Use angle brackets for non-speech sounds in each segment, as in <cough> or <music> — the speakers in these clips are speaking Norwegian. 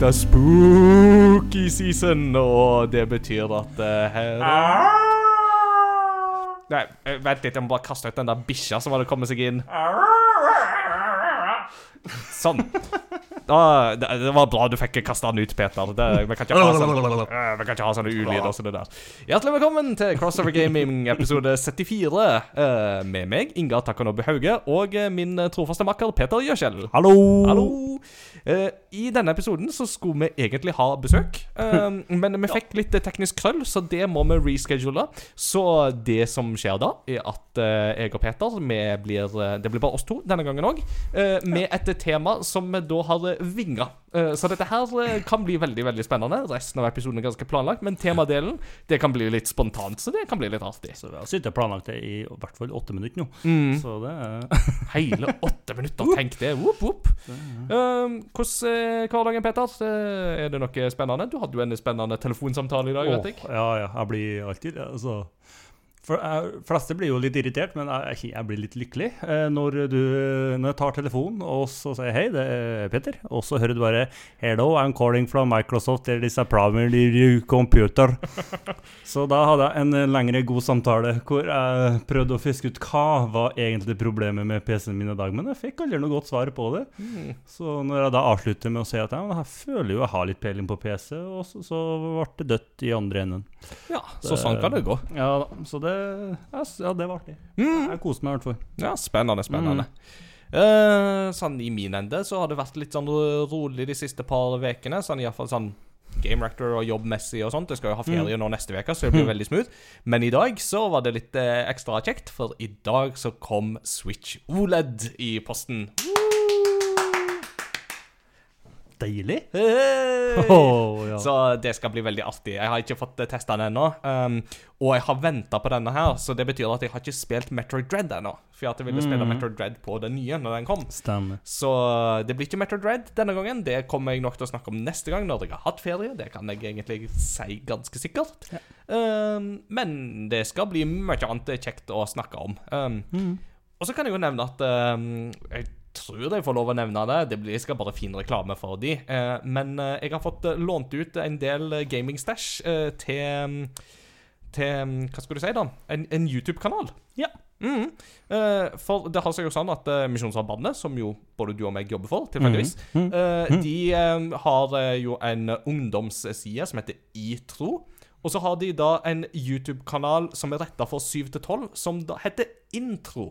det er spooky season, og det betyr at uh, her Nei, eh, vent litt, jeg må bare kaste ut den der bikkja som hadde kommet seg inn. <laughs> Sånn. Det, det var bra du fikk kasta den ut, Peter. Det, vi, kan ikke ha sånne, eh, vi kan ikke ha sånne ulyder som det der. Hjertelig velkommen til Crossover Gaming episode 74. eh, med meg, Inga Takanobbe Hauge, og eh, min trofaste makker Peter Gjøskjell. Hallo! Hallo! I denne episoden så skulle vi egentlig ha besøk, men vi fikk litt teknisk krøll, så det må vi reschedule. Så det som skjer da, er at jeg og Peter blir, Det blir bare oss to denne gangen òg, med et tema som vi da har vinger. Eh, så dette her eh, kan bli veldig veldig spennende. Resten av episoden er ganske planlagt, men temadelen det kan bli litt spontant, så det kan bli litt artig. Så vi har sittet og planlagt det i i hvert fall åtte minutter nå. Mm. Så det er <laughs> Hele åtte minutter, tenk det. Whoop, whoop. Um, hvordan er hverdagen, Peter? Eh, Er det noe spennende? Du hadde jo en spennende telefonsamtale i dag, vet jeg. Ja, ja. Jeg blir alltid altså, for jeg, fleste blir jo litt irritert, men jeg, jeg blir litt lykkelig eh, når, du, når jeg tar telefonen og så sier hei, det er Peter, og så hører du bare Hello, I'm calling from Microsoft. There is a problem computer. <laughs> så da hadde jeg en lengre, god samtale hvor jeg prøvde å fiske ut hva var egentlig problemet med PC-en min i dag, men jeg fikk aldri noe godt svar på det. Mm. Så når jeg da avslutter med å si at ja, jeg føler jo jeg har litt peiling på PC, og så, så ble det dødt i andre enden. Ja, så sånn kan det gå. Ja så det, ja, ja, det var artig. Mm. Jeg koste meg i hvert fall. Ja, spennende, spennende. Eh, sånn I min ende så har det vært litt sånn rolig de siste par ukene. Sånn iallfall sånn Game Rector og jobbmessig og sånt. Jeg skal jo ha ferie nå neste uke, så det blir veldig smooth. Men i dag så var det litt eh, ekstra kjekt, for i dag så kom Switch OLED i posten. Deilig. Hey! Åh, ja. Så det skal bli veldig artig. Jeg har ikke fått testa den ennå. Um, og jeg har venta på denne her, så det betyr at jeg har ikke spilt Metroid Dread ennå. For jeg ville spille Metroid Dread på den nye når den kom. Stemmer. Så det blir ikke Metroid Dread denne gangen. Det kommer jeg nok til å snakke om neste gang når jeg har hatt ferie. Det kan jeg egentlig si ganske sikkert. Um, men det skal bli mye annet kjekt å snakke om. Um, Og så kan jeg jo nevne at um, Jeg tror jeg får lov å nevne det. Det blir skal bare fin reklame for de. Eh, men eh, jeg har fått eh, lånt ut en del eh, gaming-stæsj eh, til Til um, Hva skal du si, da? En, en YouTube-kanal. Ja. Mhm. Eh, for det har seg jo sånn at eh, Misjonssambandet, som jo både du og meg jobber for, tilfeldigvis, Mhm. eh, de eh, har jo en ungdomsside som heter iTro. Og så har de da en YouTube-kanal som er retta for 7 til 12, som heter Intro.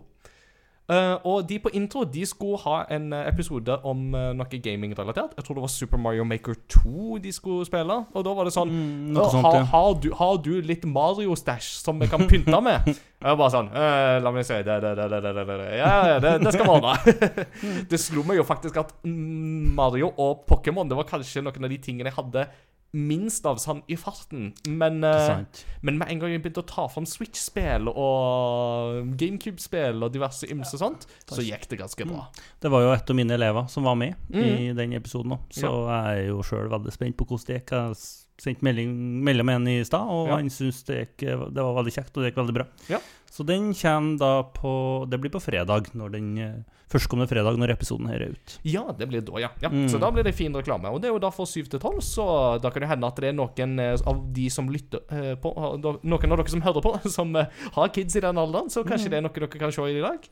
Eh, og de på intro de skulle ha en eh, episode om uh, noe gaming-relatert. Jeg tror det var Super Mario Maker 2 de skulle spille. Og da var det sånn Mm, sånt, ja. har, du, har du litt Mario-stæsj som vi kan pynte med? <laughs> Jeg var bare sånn «Eh, La meg se det, det, det, det, det, det. Ja, det, det skal være <laughs> det slo meg jo faktisk at Mario og Pokémon Det var kanskje noen av de tingene jeg hadde minst av sånn i farten. Men, eh, men med en gang jeg begynte å ta fram Switch-spill og GameCube-spill og diverse ymse sånt, så gikk det ganske bra. Det var jo et av mine elever som var med Mm. i den episoden òg, så jeg er jo sjøl veldig spent på hvordan det gikk. Jeg sendte melding, med en i stad, og Ja. han syntes det, gikk, det var veldig kjekt, og det gikk veldig bra. Ja. Så den kommer da på Det blir på fredag, når den eh, førstkommende fredag, når episoden her er ut. Ja, det blir da, ja. ja. Mm. Så da blir det fin reklame. Og det er jo da for 7 til 12, så da kan det hende at det er noen eh, av de som lytter eh, på Noen av dere som hører på, <laughs> som har kids i den alderen, så kanskje det er noe dere kan se i dag.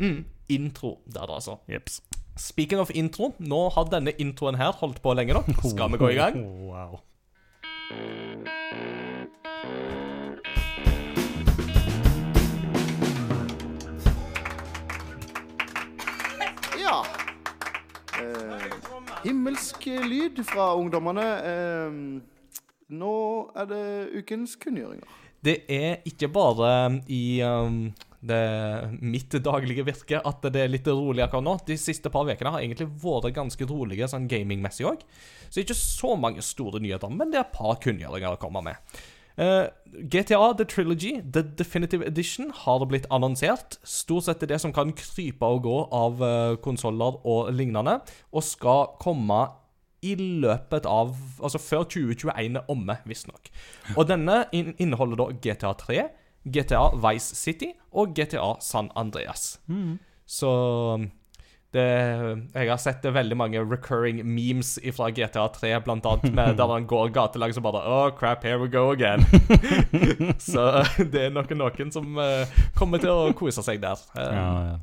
Mm. Intro der, altså. Jeps. Speaking of intro, nå har denne introen her holdt på lenge nå. Skal vi gå i gang? <laughs> Wow. Eh, himmelsk lyd fra ungdommene. Eh, nå er det ukens kunngjøringer. Det er ikke bare i um, det mitt daglige virke at det er litt rolig akkurat nå. De siste par ukene har egentlig vært ganske rolige sånn gamingmessig òg. Så ikke så mange store nyheter, men det er et par kunngjøringer å komme med. Eh, GTA The Trilogy, The Definitive Edition, har blitt annonsert. Stort sett det som kan krype og gå av uh, konsoller og lignende, og skal komme i løpet av Altså før 2021 er omme, visstnok. Og denne in inneholder da GTA 3, GTA Vice City og GTA San Andreas. Så det, jeg har sett veldig mange recurring memes fra GTA 3, blant annet med <laughs> der han går gatelangs og bare Oh, crap, here we go again. <laughs> så det er nok noen som uh, kommer til å kose seg der. Eh, Ja, ja.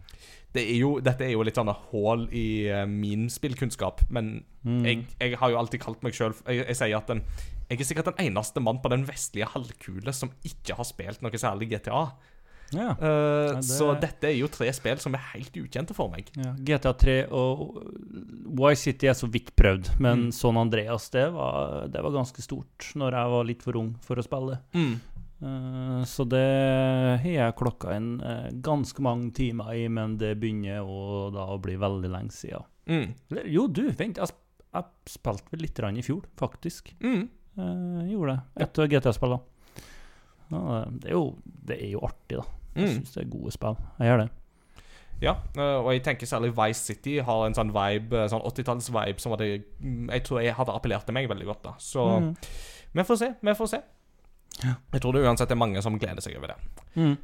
det er jo, dette er jo litt sånn hull i uh, min spillkunnskap, men Mm. jeg, jeg har jo alltid kalt meg sjøl jeg, jeg sier at den, jeg er sikkert den eneste mann på den vestlige halvkule som ikke har spilt noe særlig GTA. Ja. Uh, det- Så dette er jo tre spill som er helt ukjente for meg. Ja, GTA 3 og Y-City er så vidt prøvd, men Mm. Son Andreas, det var, det var ganske stort når jeg var litt for ung for å spille. Eh, så det har jeg klokka inn eh, ganske mange timer i, men det begynner å, da å bli veldig lenge siden. Mm. Jo, du, vent, jeg, jeg spilte vel litt i fjor, faktisk. Mm. Gjorde det. Etter GTA-spillene. Ja, det, er jo, det er jo artig, da. Jeg Mm. syns det er gode spill. Jeg gjør det. Ja, eh, og jeg tenker særlig Vice City har en sånn vibe, sånn 80-talls-vibe som hadde, mm, jeg tror jeg hadde appellert til meg veldig godt. da Så Mm. vi får se. Vi får se. Ja. Jeg tror det uansett er mange som gleder seg over det. Mm.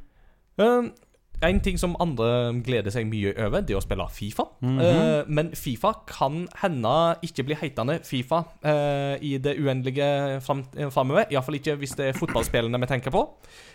Eh, en ting som andre gleder seg mye over, det er å spille Fifa. Mm -hmm. uh, men Fifa kan hende ikke bli hetende Fifa uh, i det uendelige fram framover. Iallfall ikke hvis det er fotballspillene vi tenker på.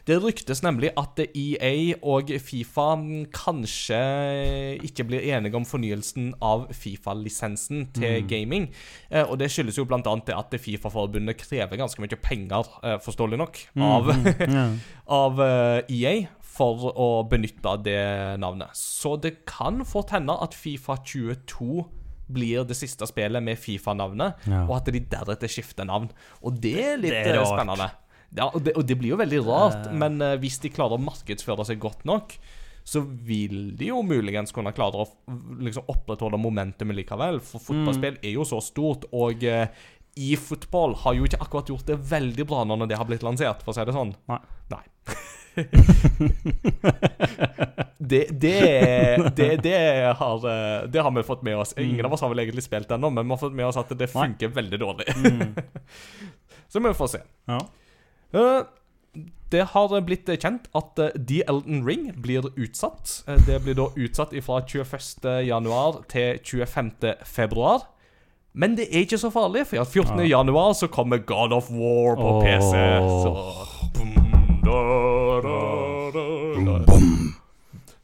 Det ryktes nemlig at EA og Fifa kanskje ikke blir enige om fornyelsen av Fifa-lisensen til mm. gaming. Uh, og det skyldes jo bl.a. at Fifa-forbundet krever ganske mye penger, eh, forståelig nok, av mm -hmm. yeah. av eh, EA for å benytte det navnet. Så det kan fort hende at Fifa 22 blir det siste spillet med Fifa-navnet, Ja. og at de deretter skifter navn. Og det er litt Det er eh, spennende. Ja, og det, og det blir jo veldig rart, Eh. men eh, hvis de klarer å markedsføre seg godt nok, så vil de jo muligens kunne klare å liksom opprettholde momentumet likevel. For fotballspill er jo så stort, og eh, i fotball har jo ikke akkurat gjort det veldig bra nå når det har blitt lansert, for å si det sånn. Nei. Nei. <laughs> <laughs> det, det, det, <laughs> det, har, eh, det har vi fått med oss. Ingen av oss har vel egentlig spilt ennå, men vi har fått med oss at det Nei. funker veldig dårlig. Mm. <laughs> Så vi får se. ja. Uh, det har blitt kjent at eh, The Elden Ring blir utsatt. Det blir da utsatt fra 21. januar til 25. februar. Men det er ikke så farlig, for at 14. Januar så kommer God of War på PC. Så Bum,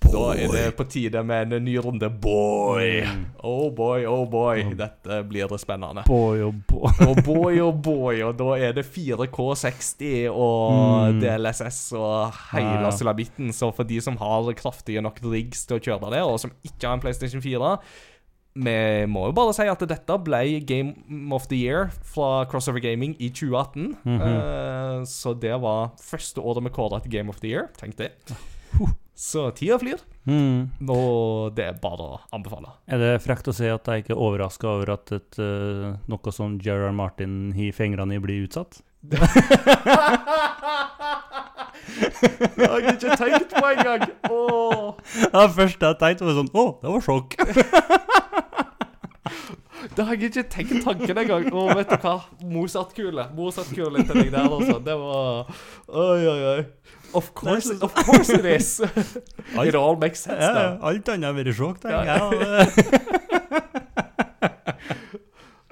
Da er det på tide med en ny runde. Boy! Mm. Oh boy, oh boy. Dette blir det spennende. Boy og boy. Og boy, og boy, og da er det 4K60 og Mm. DLSS og hele ja. Så for de som har kraftige nok rigs til å kjøre det, og som ikke har en PlayStation 4 Vi må jo bare si at dette ble Game of the Year fra Crossover Gaming i 2018. Mm -hmm. uh, så det var første året vi kåra til Game of the Year. Tenk det. Så tida flyr, Mm. og det er bare å anbefale. Er det frekt å si at jeg ikke er overraska over at et, uh, noe som Gerard Martin har fingrene i, blir utsatt? <laughs> Det har jeg ikke tenkt på engang. Åh. Ja, det første jeg tenkte, var sånn Å, det var sjokk. <laughs> Det har jeg ikke tenkt tanken engang. Å, vet du hva? Mozart-kule. Mozart-kule til deg der, altså. Det var Oi, oi, oi. Of course, of course it is. <laughs> It all makes sense Ja, now. alt annet har vært sjokk. <laughs>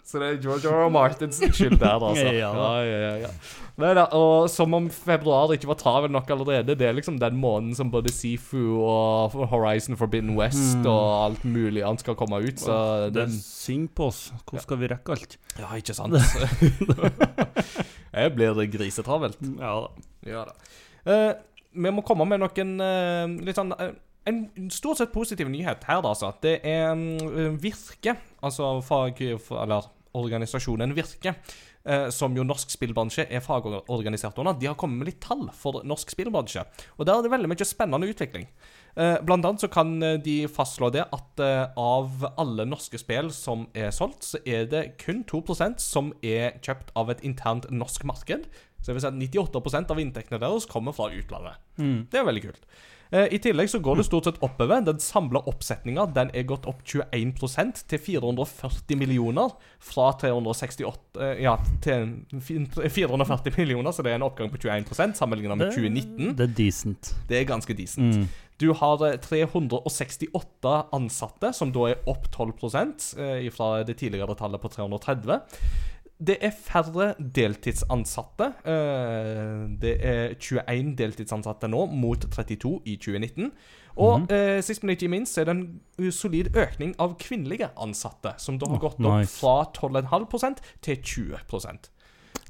Så det er George R. R. Martins skyld der, altså. <laughs> Ja. Ja, ja, da, og som om februar ikke var travel nok allerede. Det er liksom den måneden som både Sifu og Horizon Forbidden West Mm. og alt mulig annet skal komme ut, så Det den synd på oss. Hvordan skal vi rekke alt? Ja, ikke sant? Jeg blir grisetravelt. Ja da. Ja da. Eh, vi må komme med noen eh, litt sånn eh, En stort sett positiv nyhet her, da, altså. Det er mm, Virke, altså fag... Eller organisasjonen Virke. som jo norsk spillbransje er fagorganisert under, de har kommet med litt tall for norsk spillbransje. Og der er det veldig mye spennende utvikling. Blant annet så kan de fastslå det at av alle norske spill som er solgt, så er det kun 2% som er kjøpt av et internt norsk marked. Så det vil si at 98% av inntektene deres kommer fra utlandet. Mm. Det er veldig kult. Eh, I tillegg så går det stort sett oppover. Den samla oppsetninga den er gått opp 21% til 440 millioner. Fra 368 eh, Ja, til 440 millioner, så det er en oppgang på 21% sammenlignet med 2019. Det er decent. Det er ganske decent. Mm. Du har eh, 368 ansatte, som da er opp 12 eh, fra det tidligere tallet på 330. Det er færre deltidsansatte. Eh, det er 21 deltidsansatte nå, mot 32 i 2019. Og mm -hmm. sist, men ikke minst, er det en solid økning av kvinnelige ansatte, som da har gått opp fra 12,5% til 20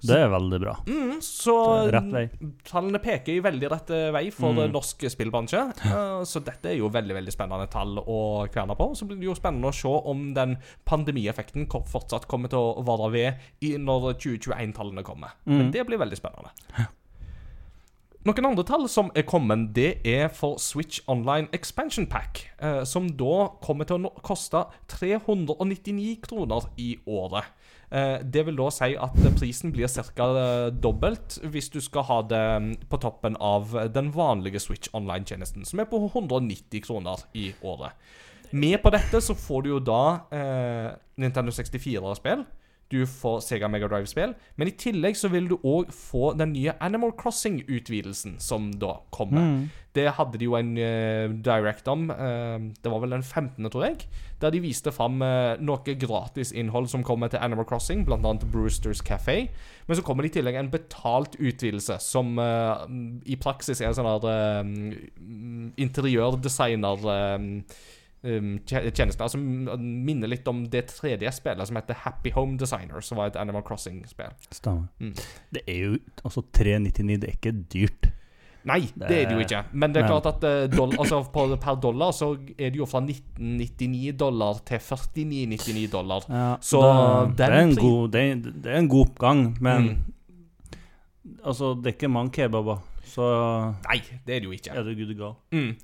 Det er veldig bra. mm, Så rett vei. tallene peker i veldig rett eh, vei for Mm. norsk spillbransje. Uh, Så dette er jo veldig veldig spennende tall å kverne på. Så blir det jo spennende å se om den pandemieffekten fortsatt kommer til å vare ved når 2021-tallene kommer. Men Mm. det blir veldig spennende. Noen andre tall som er kommet, det er for Switch Online Expansion Pack, eh, som da kommer til å koste 399 kroner i året. Eh, det vil da si at prisen blir ca. dobbelt hvis du skal ha det mm, på toppen av den vanlige Switch Online-tjenesten, som er på 190 kroner i året. Med på dette så får du jo da eh, Nintendo 64-spill. Du får Sega Mega Drive-spill. Men i tillegg så vil du òg få den nye Animal Crossing-utvidelsen som da kommer. Mm. Det hadde de jo en uh, direct om. uh, det var vel den 15., tror jeg. Der de viste fram uh, noe gratisinnhold som kommer til Animal Crossing, bl.a. Brewsters Café. Men så kommer det i tillegg en betalt utvidelse, som eh, i praksis er en sånn her interiørdesigner eh, um, tjenester som minner litt om det tredje spillet som heter Happy Home Designer, som var et Animal Crossing-spill. Stemmer. Mm. Det er jo altså 399, det er ikke dyrt. Nei, det er det jo ikke. Men det er Men- klart at doll, altså på, per dollar så er det jo fra 1999 dollar til 49,99 dollar. Ja, Så det, det, er en god, det, er, det er en god oppgang, men Mm. altså, det er ikke mange kebaber, så Nei, det er det jo ikke. er det good to go. Mm.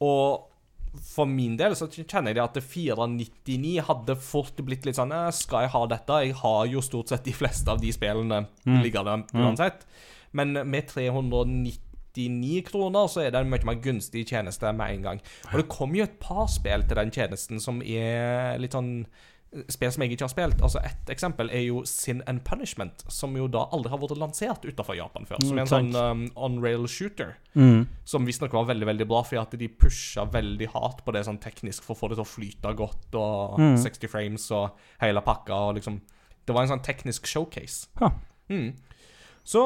Og for min del så kjenner jeg at 499 hadde fort blitt litt sånn eh, Skal jeg ha dette? Jeg har jo stort sett de fleste av de spillene Mm. liggende Mm. uansett. Men med 399 kroner så er det en mye mer gunstig tjeneste med en gang. Og det kommer jo et par spill til den tjenesten som er litt sånn Spill som jeg ikke har spilt. Altså Et eksempel er jo Sin and Punishment, som jo da aldri har vært lansert utenfor Japan før. Som er en Mm, sånn um, on-rail shooter. Mm. Som visstnok var veldig veldig bra, fordi at de pusha veldig hardt på det sånn teknisk for å få det til å flyte godt, og Mm. 60 frames og hele pakka, og liksom Det var en sånn teknisk showcase. Ha. Mm. Så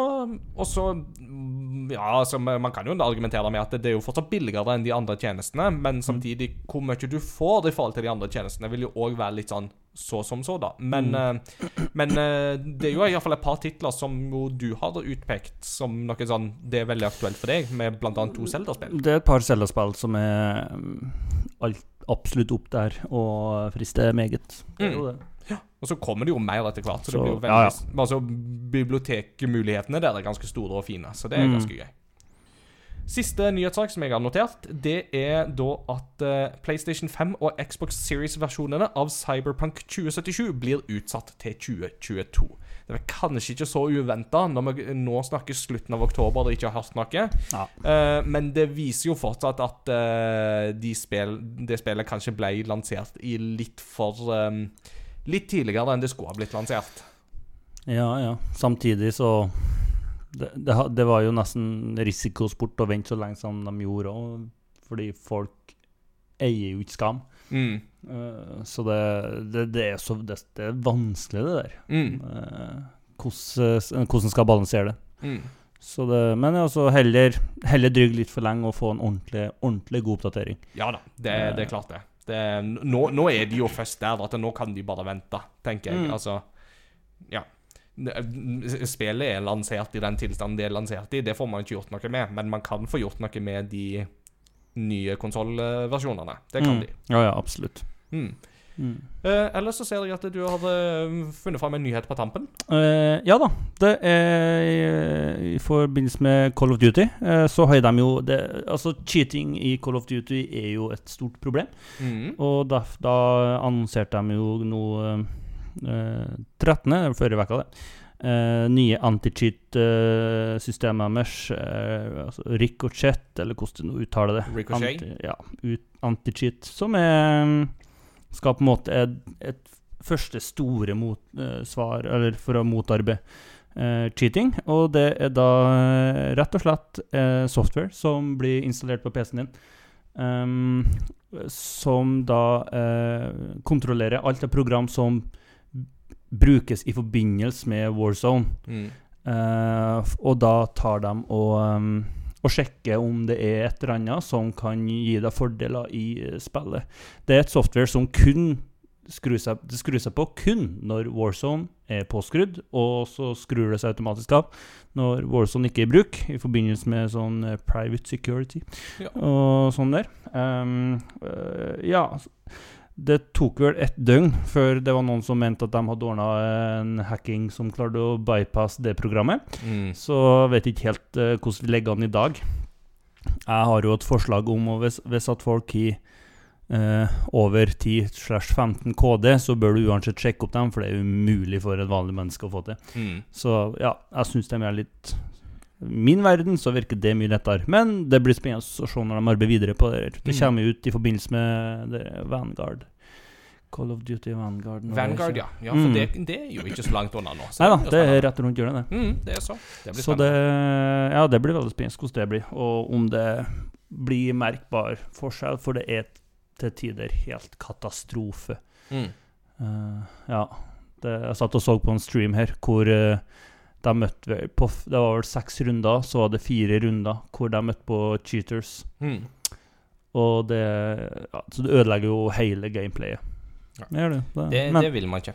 Og så mm, Ja, altså, man kan jo argumentere med at det er jo fortsatt billigere enn de andre tjenestene, men samtidig, hvor mye du får i forhold til de andre tjenestene, vil jo òg være litt sånn så som så, da. Men, eh, men uh, det er jo iallfall et par titler som jo du har utpekt som noe sånn Det er veldig aktuelt for deg, med annet to Zelda-spill. Det er et par Zelda-spill som er mm, alt, absolutt opp der og frister meget. Det er jo det. Og så kommer det jo mer etter hvert. Så, det blir jo ja, ja. Altså, Bibliotekmulighetene der er ganske store og fine, så det er Mm. ganske gøy. Siste nyhetssak som jeg har notert, det er da at uh, PlayStation 5 og Xbox Series-versjonene av Cyberpunk 2077 blir utsatt til 2022. Det er kanskje ikke så uventa når vi nå snakker slutten av oktober og ikke har hørt noe. Ja. uh, men det viser jo fortsatt at uh, det spil, det spillet kanskje ble lansert i litt for eh, Litt tidligere enn det skulle ha blitt lansert. Ja, ja. Samtidig så det, det, det var jo nesten risikosport å vente så lenge som de gjorde òg, fordi folk eier jo ikke skam. Mm. Uh, så det, det, er så, det, er vanskelig, det der. Mm. Uh, hvordan, hvordan skal balansere det. Mm. Så det men altså heller, heller drygge litt for lenge og få en ordentlig, ordentlig god oppdatering. Ja da, det, det er klart det. Det nå, nå er de jo først der at nå kan de bare vente, tenker jeg. Mm. Altså, ja. Spillet er lansert i den tilstanden det er lansert i. Det får man ikke gjort noe med, men man kan få gjort noe med de nye konsollversjonene. Det kan Mm. de. Ja, ja, absolutt. Mm. Mm. Eh, ellers så ser jeg at du har eh, funnet fram en nyhet på tampen. Uh, ja da. Det er i- i forbindelse med Call of Duty, uh, så har de jo det, Altså, cheating i Call of Duty er jo et stort problem. Mm. Og da, da annonserte de jo nå eh, 13., eller forrige uke, det. Uh, nye anti-cheat-systemet deres, Uh, altså Ricochet, eller hvordan du uttaler det. Ricochet? Anti, ja, anti-cheat, som er skal på en måte et, et første store mot, eh, svar, eller for å motarbeide eh, cheating. Og det er da eh, rett og slett eh, software som blir installert på PC-en din. Um, som da eh, kontrollerer alt av program som brukes i forbindelse med Warzone. Mm. Eh, og da tar de og, ehm, og sjekke om det er et eller annet som kan gi deg fordeler i eh, spillet. Det er et software som kun skrur seg, det skrur seg på kun når Warzone er påskrudd, og så skrur det seg automatisk av når Warzone ikke er i bruk, i forbindelse med sånn eh, private security Ja. og sånn der. Um, uh, ja, det tok vel et døgn før det var noen som mente at de hadde ordna en hacking som klarte å bypasse det programmet. Mm. Så vet ikke helt uh, hvordan vi legger an i dag. Jeg har jo et forslag om å hvis, hvis at folk har uh, over 10-15 KD, så bør du uansett sjekke opp dem, for det er umulig for et vanlig menneske å få til. Mm. Så ja, jeg syns de er litt I min verden så virker det mye lettere. Men det blir spennende å se når de arbeider videre på det. Det Mm. kommer ut i forbindelse med Vanguard. Call of Duty Vanguard. Vanguard, ja. ja for Mm. det, det er jo ikke så langt unna nå. Nei da, det er rett rundt hjørnet, det. Mm, det er så. Det blir Så det, ja, det blir veldig spennende hvordan det blir, og om det blir merkbar forskjell, for det er til tider helt katastrofe. Mm. Uh, ja. Det, jeg satt og så på en stream her hvor eh, de møtte på Det var vel seks runder, så var det fire runder hvor de møtte på cheaters. Mm. Og det ja, Så det ødelegger jo hele gameplayet. Ja. Det det. det. Det, Men- det vil man ikke.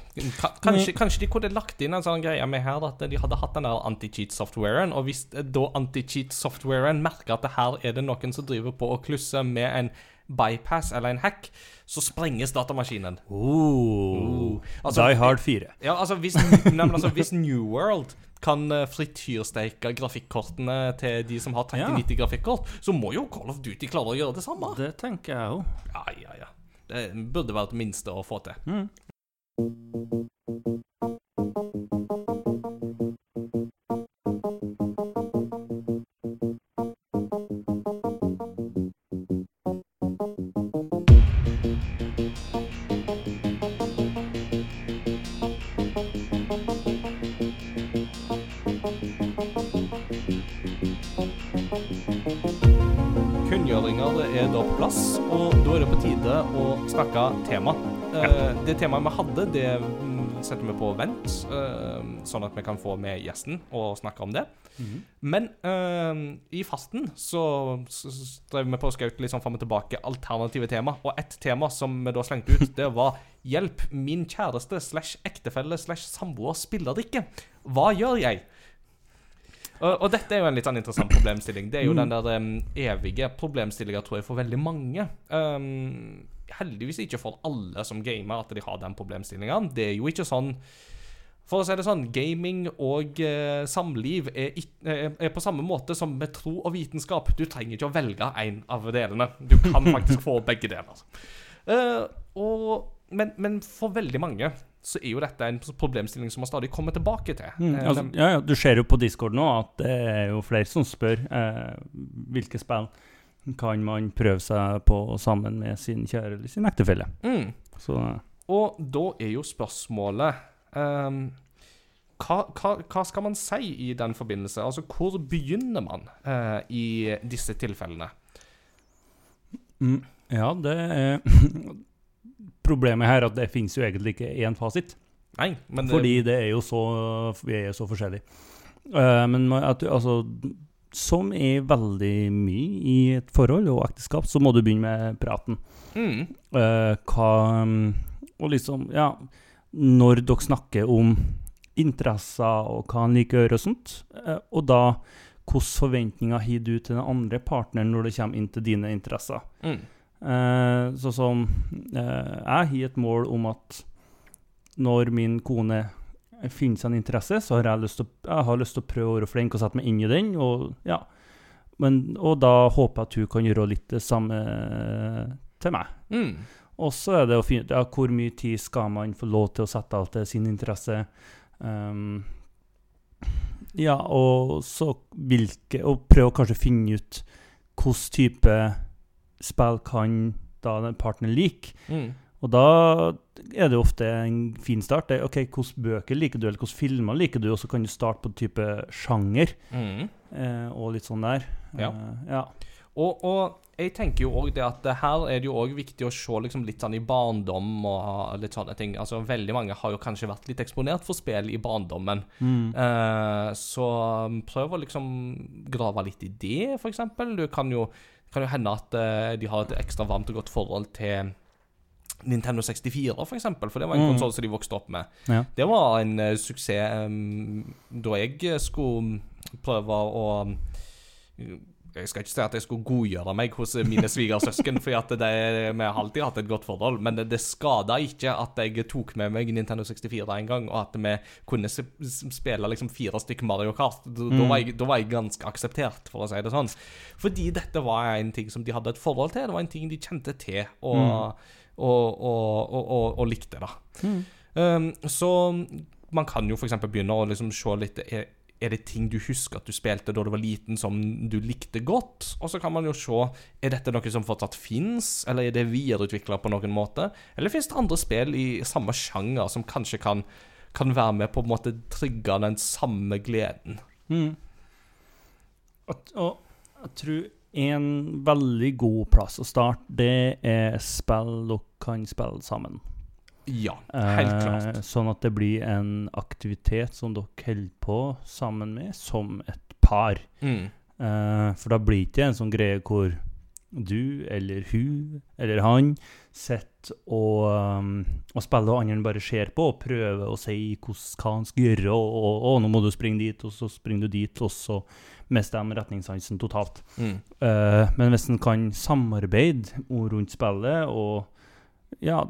Kanskje, kanskje de kunne lagt inn en sånn greie med her at de hadde hatt den der anti-cheat-softwaren, og hvis da anti-cheat-softwaren merker at det her er det noen som driver på å klusse med en bypass eller en hack, så sprenges datamaskinen. Oh. Altså, Die Hard 4. Ja, altså hvis, <laughs> nemlig, altså, hvis New World kan fritt frityrsteike grafikkortene til de som har 3090 grafikkort, så må jo Call of Duty klare å gjøre det samme. Det tenker jeg òg. Ja, ja, ja. Det burde være det minste å få til. Mm. Er da på plass, og da er det på tide å snakke tema. Ja. det temaet vi hadde, det mm, setter vi på vent, eh, sånn at vi kan få med gjesten og snakke om det. Mhm. Men eh, i fasten så, så, så drev vi på og skjøt litt sånn fram og tilbake alternative tema. Og ett tema som vi da slengte ut, det var 'Hjelp, min kjæreste slash ektefelle slash samboer spiller ikke. Hva gjør jeg?' Og, og dette er jo en litt sånn interessant problemstilling. Det er jo den der um, evige problemstillinga, tror jeg, for veldig mange. Um, heldigvis ikke for alle som gamer at de har den problemstillinga. Det er jo ikke sånn For å si det sånn, gaming og eh, samliv er, er, er på samme måte som med tro og vitenskap. Du trenger ikke å velge én av delene. Du kan faktisk <laughs> få begge deler. Eh, og, men, men for veldig mange så er jo dette en problemstilling som man stadig kommer tilbake til. Mm, Eh, altså, ja, ja, du ser jo på Discord nå at det er jo flere som spør eh, hvilke spill kan man prøve seg på sammen med sin kjære eller sin ektefelle. mm. Så Og da er jo spørsmålet um, hva, hva, hva skal man si i den forbindelse? Altså, hvor begynner man uh, i disse tilfellene? mm, Ja, det er <laughs> Problemet her er at det finnes jo egentlig ikke én fasit. Nei, men det, Fordi det er jo så Vi er jo så forskjellige. Uh, men at, altså Som er veldig mye i et forhold og ekteskap, så må du begynne med praten. mm, Uh, hva Og liksom, ja Når dere snakker om interesser og hva han liker å gjøre og sånt, uh, og da hvilke forventninger har du til den andre partneren når det kommer inn til dine interesser? mm, Eh, sånn som eh, Jeg har et mål om at når min kone finner seg en interesse, så har jeg lyst til å, jeg har lyst til å prøve å være flink og sette meg inn i den. Og, ja. Men, og da håper jeg at hun kan gjøre litt det samme til meg. mm, Og så er det å finne ut ja, hvor mye tid skal man få lov til å sette av til sin interesse. Um, ja, og så hvilke Og prøve å kanskje finne ut hvilken type spill kan da den partneren like. mm, Og da er det jo ofte en fin start. Det er, ok, Hvilke bøker liker du, eller hvilke filmer liker du? Og så kan du starte på type sjanger mm. eh, og litt sånn der. Ja. Eh, ja. Og, og jeg tenker jo òg det at her er det jo òg viktig å se liksom litt sånn i barndom og litt sånne ting. Altså Veldig mange har jo kanskje vært litt eksponert for spill i barndommen. Eh, så prøv å liksom grave litt i det, eksempel. Du kan jo, kan jo hende at eh, de har et ekstra varmt og godt forhold til Nintendo 64, for eksempel, for det var en Mm. konsoll som de vokste opp med. Ja. Det var en uh, suksess um, da jeg skulle prøve å um, Jeg skal ikke si at jeg skulle godgjøre meg hos mine svigersøsken, for vi har alltid hatt et godt forhold, men det, det skada ikke at jeg tok med meg Nintendo 64 en gang, og at vi kunne spille liksom fire stykker Mario Kart. Da, da, var jeg, da var jeg ganske akseptert, for å si det sånn. Fordi dette var en ting som de hadde et forhold til, det var en ting de kjente til og, og, og, og, og, likte, da. Um, så man kan jo f.eks. begynne å liksom se litt er, det ting du husker at du spilte da du var liten som du likte godt? Og så kan man jo se er dette noe som fortsatt fins, eller er det videreutvikla på noen måte? Eller fins det andre spill i samme sjanger som kanskje kan, kan være med på en måte trigge den samme gleden? Mm. Og jeg tror en veldig god plass å starte, det er spill dere kan spille sammen. Ja, helt Eh, klart. sånn at det blir en aktivitet som dere holder på sammen med, som et par. Mm. Eh, for da blir det ikke en sånn greie hvor du eller hun eller han sitter og, um, og spiller, og andre bare ser på og prøver å si hva han skal gjøre, og, og, og 'nå må du springe dit', og så springer du dit, og så mister de retningssansen totalt. Mm. Eh, men hvis en kan samarbeide rundt spillet og ja,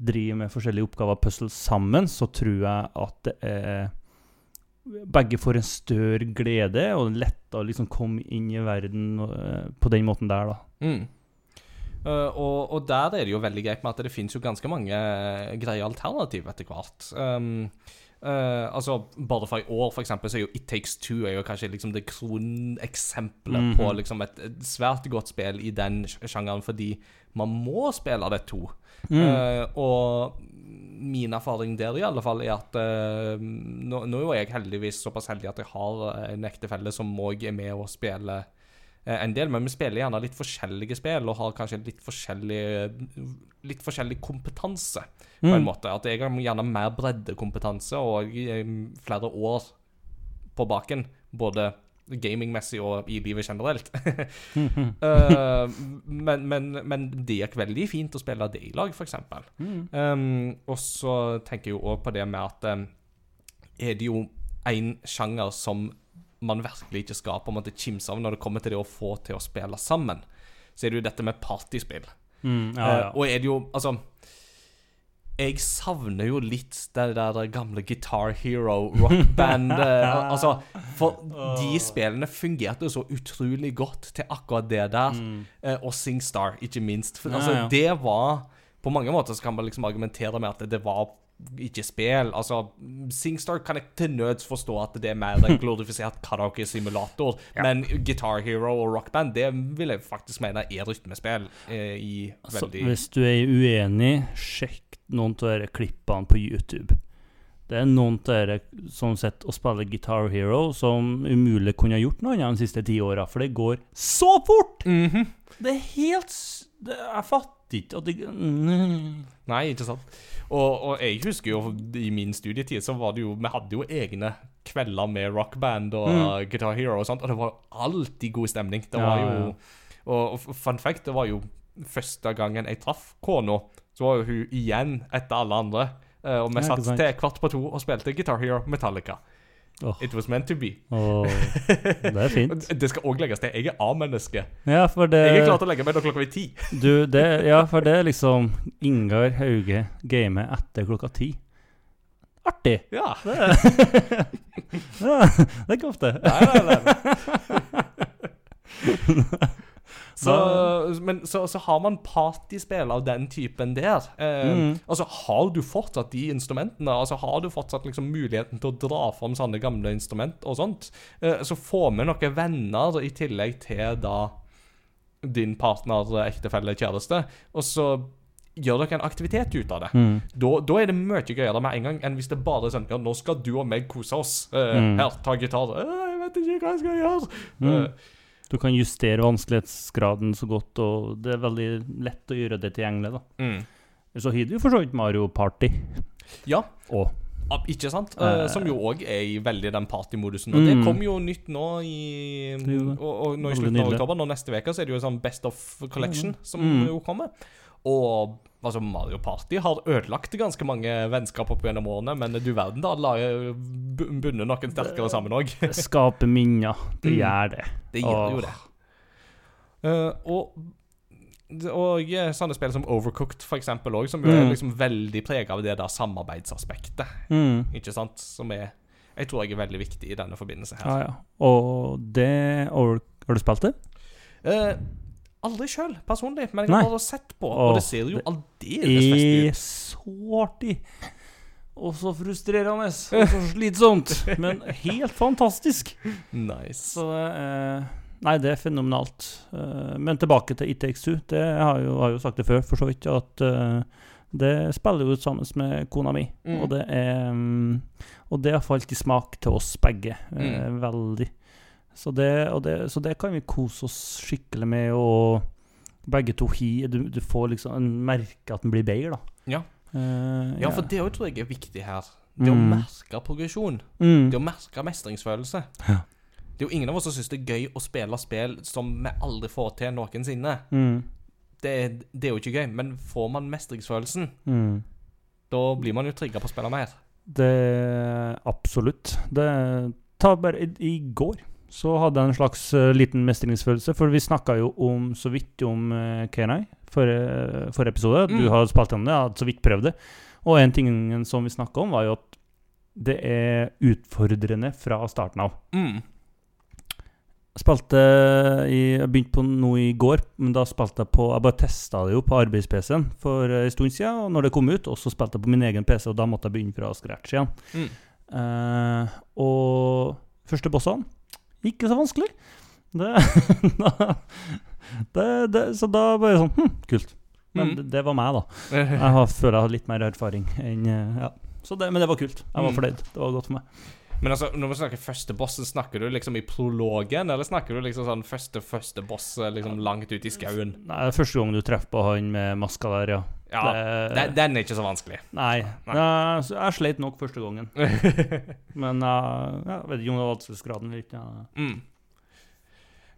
drive med forskjellige oppgaver og puzzles sammen, så tror jeg at det er begge får en større glede, og det er lettere å liksom komme inn i verden eh, på den måten der, da. Mm. Uh, og, og der er det jo veldig greit med at det finnes jo ganske mange eh, greie alternativ etter hvert. Um, Uh, altså, Bare for i år, for eksempel, så er jo It Takes Two er jo kanskje liksom det kroneksempelet -hmm. på liksom et, et svært godt spill i den sjangeren, fordi man må spille det to. Eh, og min erfaring der i alle fall er at uh, nå, nå er jeg heldigvis såpass heldig at jeg har en ektefelle som òg er med og spiller uh, en del, men vi spiller gjerne litt forskjellige spill og har kanskje litt forskjellig Litt forskjellig kompetanse, på en Mm. måte. At jeg har gjerne mer breddekompetanse og eh, flere år på baken, både gamingmessig og i livet generelt. <laughs> <laughs> Eh, men, men, men det gikk veldig fint å spille det i lag, f.eks. Mm. Um, og så tenker jeg jo òg på det med at um, er det jo en sjanger som man virkelig ikke skal på en måte kimse av når det kommer til det å få til å spille sammen, så er det jo dette med partyspill. Mm, ja, ja. Uh, og er det jo Altså jeg savner jo litt det der gamle Guitar Hero rockbandet. <laughs> Altså, for de spillene fungerte så utrolig godt til akkurat det der. Mm. Eh, og SingStar, ikke minst. For, Ja, altså, ja. det var På mange måter så kan man liksom argumentere med at det var ikke spill. Altså, SingStar kan jeg til nøds forstå at det er mer en <laughs> glorifisert karaoke-simulator. Men Guitar Hero og Rockband, det vil jeg faktisk mene er rytmespill eh, i Altså, veldig hvis du er uenig, sjekk noen av disse klippene på YouTube. Det er noen av dere som sitter og spiller Guitar Hero, som umulig kunne ha gjort noe annet de siste ti åra, for det går så fort! Mhm. Det er helt det, Jeg fatter ikke at det mm. Nei, ikke sant. Og, og jeg husker jo i min studietid så var det jo Vi hadde jo egne kvelder med rockband og Mm. Guitar Hero og sånt, og det var alltid god stemning. Det var ja, jo ja. Og, og fun fact, det var jo første gangen jeg traff kona, så var jo hun igjen etter alle andre. Uh, og vi satt sant. til kvart på to og spilte Guitar Hero Metallica. Oh. It was meant to be. Oh, det er fint. <laughs> Det skal òg legges til. Jeg er A-menneske. Ja, det Jeg er klar til å legge meg da klokka blir ti. Du, det, ja, for det er liksom Ingar Hauge gamer etter klokka ti. Artig! Ja. Det <laughs> ja, det er ikke ofte. Nei, nei, nei. <laughs> Så, men så, så har man partyspill av den typen der. Eh, Mm. Altså, Har du fortsatt de instrumentene? Altså, Har du fortsatt liksom muligheten til å dra fram sånne gamle instrument og sånt? Eh, så få med noen venner i tillegg til da din partner, ektefelle, kjæreste. Og så gjør dere en aktivitet ut av det. Mm. Da, da er det mye gøyere med en gang enn hvis det bare er sånn Ja, nå skal du og meg kose oss. Eh, Mm. Her, ta gitar. Eh, jeg vet ikke hva jeg skal gjøre. Mm. Eh, Du kan justere vanskelighetsgraden så godt, og det er veldig lett å gjøre det tilgjengelig. da. Mm. Så har du for så vidt Mario Party. Ja, Og ikke sant? Eh. Eh, som jo òg er i veldig den partymodusen. Og det Mm. kom jo nytt nå i Det det. og, og nå i slutten av oktober. Nå neste uke så er det jo sånn Best of Collection som Mm. jo kommer. Og altså, Mario Party har ødelagt ganske mange vennskap opp gjennom årene, men du verden, da la bundet noen sterkere sammen òg. det skaper minner. Det Mm. gjør det. Det gjør jo det. Uh, og og eh, sånne spill som Overcooked, for eksempel, også, som jo er Mm. liksom veldig prega av det der samarbeidsaspektet. Mm. Ikke sant? Som er Jeg tror jeg er veldig viktig i denne forbindelse her. Ah, ja. Og det over, Har du spilt det? Eh, aldri sjøl, personlig, men jeg har bare sett på, og det ser jo det aldeles festlig er ut. så artig. Og så frustrerende. Og så slitsomt. <laughs> Men helt fantastisk. Nice. Så eh, Nei, det er fenomenalt. Eh, men tilbake til ITX2. Det har jo, har jo sagt det før, for så vidt, at eh, det spiller jo ut sammen med kona mi. Mm. Og det er mm, Og det har falt i smak til oss begge. Mm. Veldig. Så det, det, så det kan vi kose oss skikkelig med, og begge to hi Du, du får liksom en merke at den blir bedre, da. Ja. Uh, Ja, for det òg tror jeg er viktig her. Det å Mm. merke progresjon. mm. Det å merke mestringsfølelse. Ja. Det er jo ingen av oss som syns det er gøy å spille spill som vi aldri får til noensinne. Mm. Det, det er jo ikke gøy, men får man mestringsfølelsen, Mm. da blir man jo trigga på å spille mer. Det Absolutt. Det Ta bare i, I går så hadde jeg en slags uh, liten mestringsfølelse, for vi snakka jo om så vidt om uh, Kenai forrige, forrige episode. Du Mm. har spilt gjennom det, jeg hadde så vidt prøvd det. Og en ting som vi snakka om, var jo at det er utfordrende fra starten av. Mm. Jeg spilte i, Jeg begynte på noe i går, men da spilte jeg på Jeg bare testa det jo på arbeids-PC-en for en stund siden, og når det kom ut, og så spilte jeg på min egen PC, og da måtte jeg begynne fra scratch igjen. Mm. Uh, og første bossene ikke så vanskelig. Det, <laughs> det, det, så da bare sånn hm, Kult. Men Mm. det, var meg, da. <laughs> Jeg har, føler jeg har litt mer erfaring enn eh, ja. Så det, men det var kult. Jeg var Mm. fornøyd. Det var godt for meg. Men altså, når vi snakker første bossen, snakker du liksom i prologen, eller snakker du liksom sånn første første boss eh, liksom langt ute i skauen? Nei, det er første gang du treffer på han med maska der, ja. Ja, Det- den, er ikke så vanskelig. Nei. Nei. Jeg, så jeg sleit nok første gangen. <laughs> Men uh, jeg vet ikke om det var vanskelighetsgraden eller ikke. ja. Mm.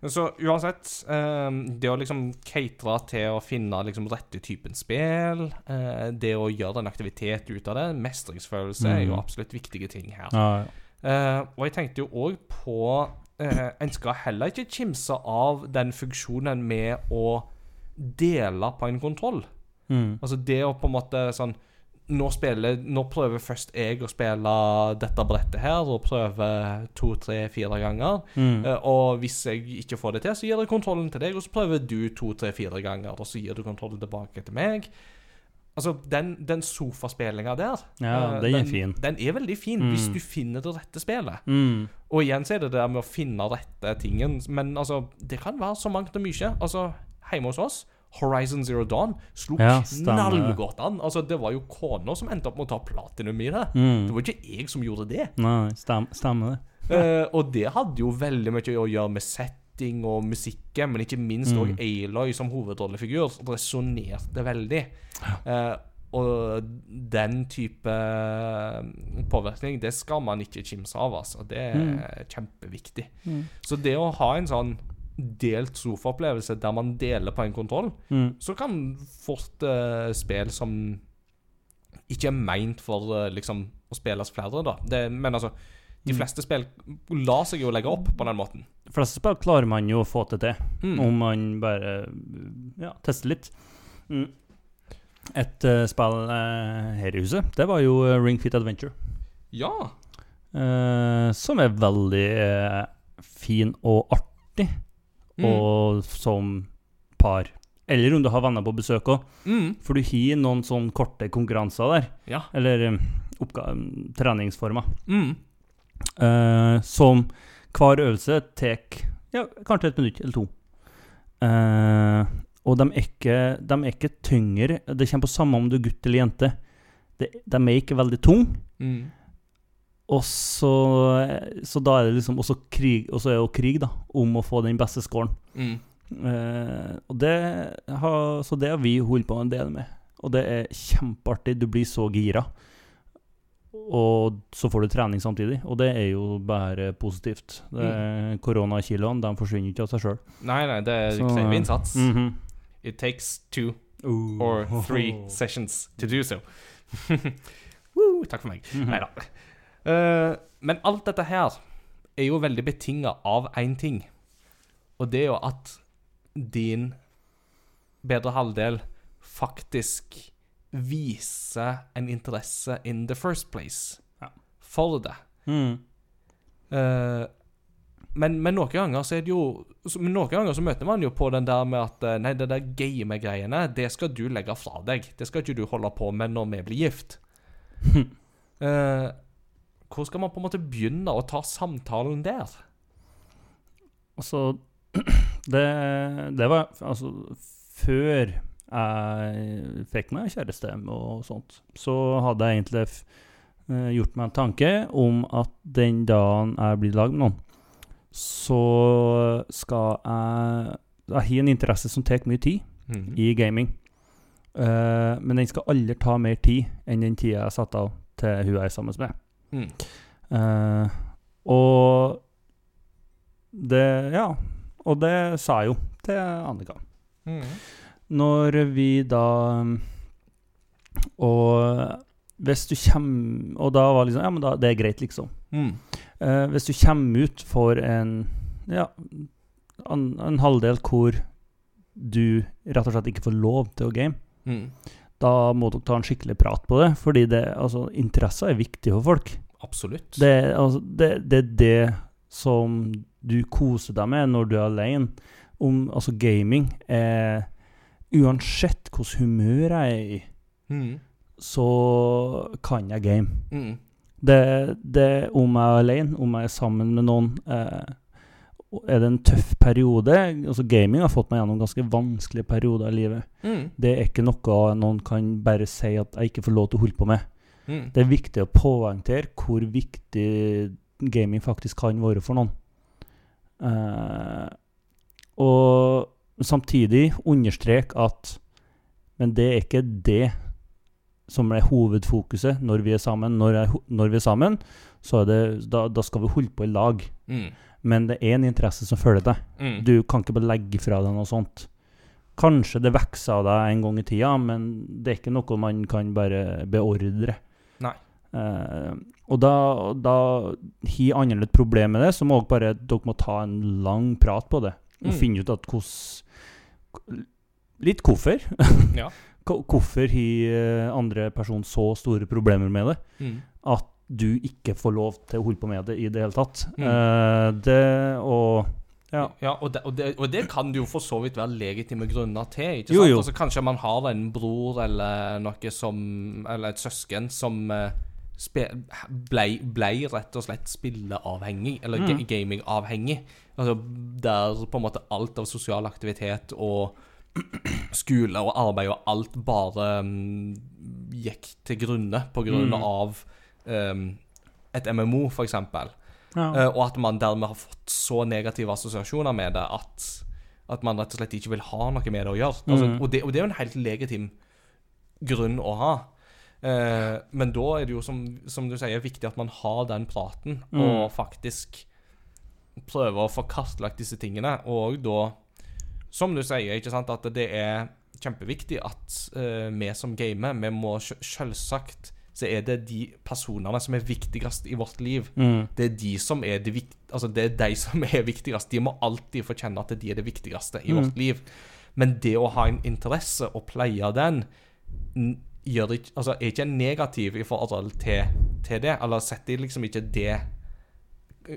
Så uansett, eh, det å liksom catere til å finne liksom rette typen spill, eh, det å gjøre en aktivitet ut av det, mestringsfølelse, er jo Mm. absolutt viktige ting her. Ja, ja. Uh, og jeg tenkte jo òg på uh, En skal heller ikke kimse av den funksjonen med å dele på en kontroll. Mm. Altså det å på en måte sånn Nå, spiller, nå prøver først jeg å spille dette brettet her, og prøver to, tre, fire ganger. Mm. Eh, og hvis jeg ikke får det til, så gir jeg kontrollen til deg, og så prøver du to, tre, fire ganger, og så gir du kontrollen tilbake til meg. Altså, den, den sofaspillinga der, Ja, eh, den er fin. Den er veldig fin, hvis Mm. du finner det rette spillet. Mm. Og igjen så er det det med å finne rette tingen. Men altså, det kan være så mangt og mye. Altså, hjemme hos oss Horizon Zero Dawn slo Ja, knallgodt an. Altså, det var jo kona som endte opp med å ta platinum i det. Mm. Det var ikke jeg som gjorde det. Nei, stem, stemmer det. Uh, og det hadde jo veldig mye å gjøre med setting og musikken, men ikke minst Mm. òg Aloy som hovedrollefigur resonnerte veldig. Uh, og den type eh, påvirkning, det skal man ikke kimse av, altså. Det er kjempeviktig. Mm. Så det å ha en sånn delt sofaopplevelse der man deler på en kontroll, Mm. så kan fort uh, spill som ikke er meint for uh, liksom å spilles flere, da. Det, men altså, de Mm. fleste spill lar seg jo legge opp på den måten. De fleste spill klarer man jo å få det til, Mm. om man bare ja, tester litt. Mm. Et uh, spill uh, her i huset, det var jo eh, Ring Fit Adventure. Ja. Uh, som er veldig eh, fin og artig. Og som par. Eller om du har venner på besøk òg, Mm. for du har noen sånne korte konkurranser der. Ja. Eller um, treningsformer. Mm. eh, som hver øvelse tar ja, kanskje et minutt eller to. Uh, og de er, ikke, de er ikke tyngre. Det kommer på samme om du er gutt eller jente. De, de er ikke veldig tunge, Mm. Og så, så da er det liksom også krig, og så er det jo krig, da, om å få den beste scoren. Mm. Eh, og det har, så det har vi holdt på en del med. Og det er kjempeartig. Du blir så gira. Og så får du trening samtidig, og det er jo bare positivt. Mm. Koronakiloene de forsvinner ikke av seg sjøl. Nei, nei, det Så- krever innsats. Mhm. It takes two or three sessions to do so. <laughs> Woo, takk for meg. Mhm. Nei da. Eh, men alt dette her er jo veldig betinga av én ting. Og det er jo at din bedre halvdel faktisk viser en interesse in the first place Ja. for det. Mm. Uh, men, men noen ganger så er det jo Noen ganger så møter man jo på den der med at eh, Nei, det der game-greiene, det skal du legge fra deg. Det skal ikke du holde på med når vi blir gift. <laughs> Eh, hvor skal man på en måte begynne å ta samtalen der? Altså <clears throat> det, det var altså Før jeg fikk meg kjæreste og sånt, så hadde jeg egentlig eh, gjort meg en tanke om at den dagen jeg blir i lag med noen, så skal jeg Jeg har en interesse som tar mye tid Mhm. i gaming. Uh, men den skal aldri ta mer tid enn den tida jeg satte av til hun jeg er sammen med. Mm. Eh, og det Ja. Og det sa jeg jo til Annika. Mm. Når vi da Og hvis du kommer Og da var liksom Ja, men da, det er greit, liksom. Mm. Uh, hvis du kommer ut for en Ja, en, en halvdel hvor du rett og slett ikke får lov til å game, Mm. Da må dere ta en skikkelig prat på det. Fordi det, altså, interesser er viktig for folk. Absolutt. Det, er, altså, det, det er det som du koser deg med når du er alene. Om, altså gaming er Uansett hvilket humør jeg er i, Mm. så kan jeg game. Mm. Det, det om jeg er alene, om jeg er sammen med noen eh, Er det en tøff periode altså Gaming har fått meg gjennom ganske vanskelige perioder i livet. Mm. Det er ikke noe noen kan bare si at jeg ikke får lov til å holde på med. Mm. Det er viktig å poengtere hvor viktig gaming faktisk kan være for noen. Uh, og samtidig understreke at Men det er ikke det som er hovedfokuset når vi er sammen. Når, jeg, når vi er sammen, så er det, da, da skal vi holde på i lag. Mm. Men det er en interesse som følger deg. Mm. Du kan ikke bare legge fra deg noe sånt. Kanskje det vokser av deg en gang i tida, men det er ikke noe man kan bare beordre. Nei. Uh, og da, da har andre et problem med det, så må bare dere må ta en lang prat på det. Og Mm. finne ut at hvordan Litt hvorfor. Ja. <laughs> Hvorfor har andre person så store problemer med det Mm. at du ikke får lov til å holde på med det i det hele tatt. Mm. Eh, det og Ja. Ja, og det, og, det, og det kan det jo for så vidt være legitime grunner til. ikke sant? jo. Altså, kanskje man har en bror eller noe som Eller et søsken som ble, ble rett og slett spilleavhengig, eller Mm. gamingavhengig. Altså der på en måte alt av sosial aktivitet og <clears throat> skole og arbeid og alt bare um, gikk til grunne på grunn Mm. av um, et MMO, eksempel. ja. Uh, og at man dermed har fått så negative assosiasjoner med det at, at man rett og slett ikke vil ha noe med det å gjøre. Altså, Mm. og, det, og det er jo en helt legitim grunn å ha. Uh, men da er det jo, som, som du sier, viktig at man har den praten, Mm. og faktisk prøver å få kartlagt disse tingene. Og da, som du sier, ikke sant, at det er kjempeviktig at uh, vi som gamer, vi må selvsagt så er det de personene som er viktigst i vårt liv, Mm. det er de som er de, vikt, altså det er de som <laughs> er viktigst. De må alltid få kjenne at de er det viktigste i Mm. vårt liv. Men det å ha en interesse og pleie den, gjør ikke, altså er ikke negativ i forhold til, til det. Eller setter liksom ikke det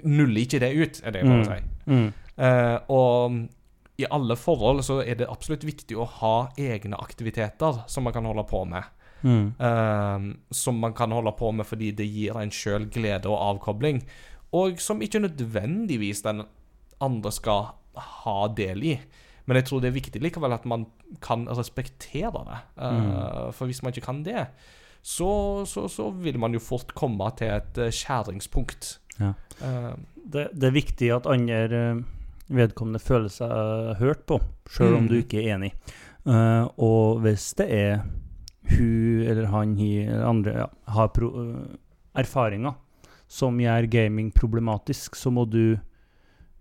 Nuller ikke det ut, er det jeg prøver å si. Mm. Uh, og i alle forhold så er det absolutt viktig å ha egne aktiviteter som man kan holde på med. Mm. Uh, som man kan holde på med fordi det gir en sjøl glede og avkobling. Og som ikke nødvendigvis den andre skal ha del i. Men jeg tror det er viktig likevel at man kan respektere det. Eh, For hvis man ikke kan det, så, så, så vil man jo fort komme til et eh, skjæringspunkt. Ja. Uh, Det, det er viktig at andre eh, vedkommende føler seg hørt på, sjøl om Mm. du ikke er enig. Uh, og hvis det er hun eller han eller andre ja, har pro, eh, erfaringer som gjør gaming problematisk, så må du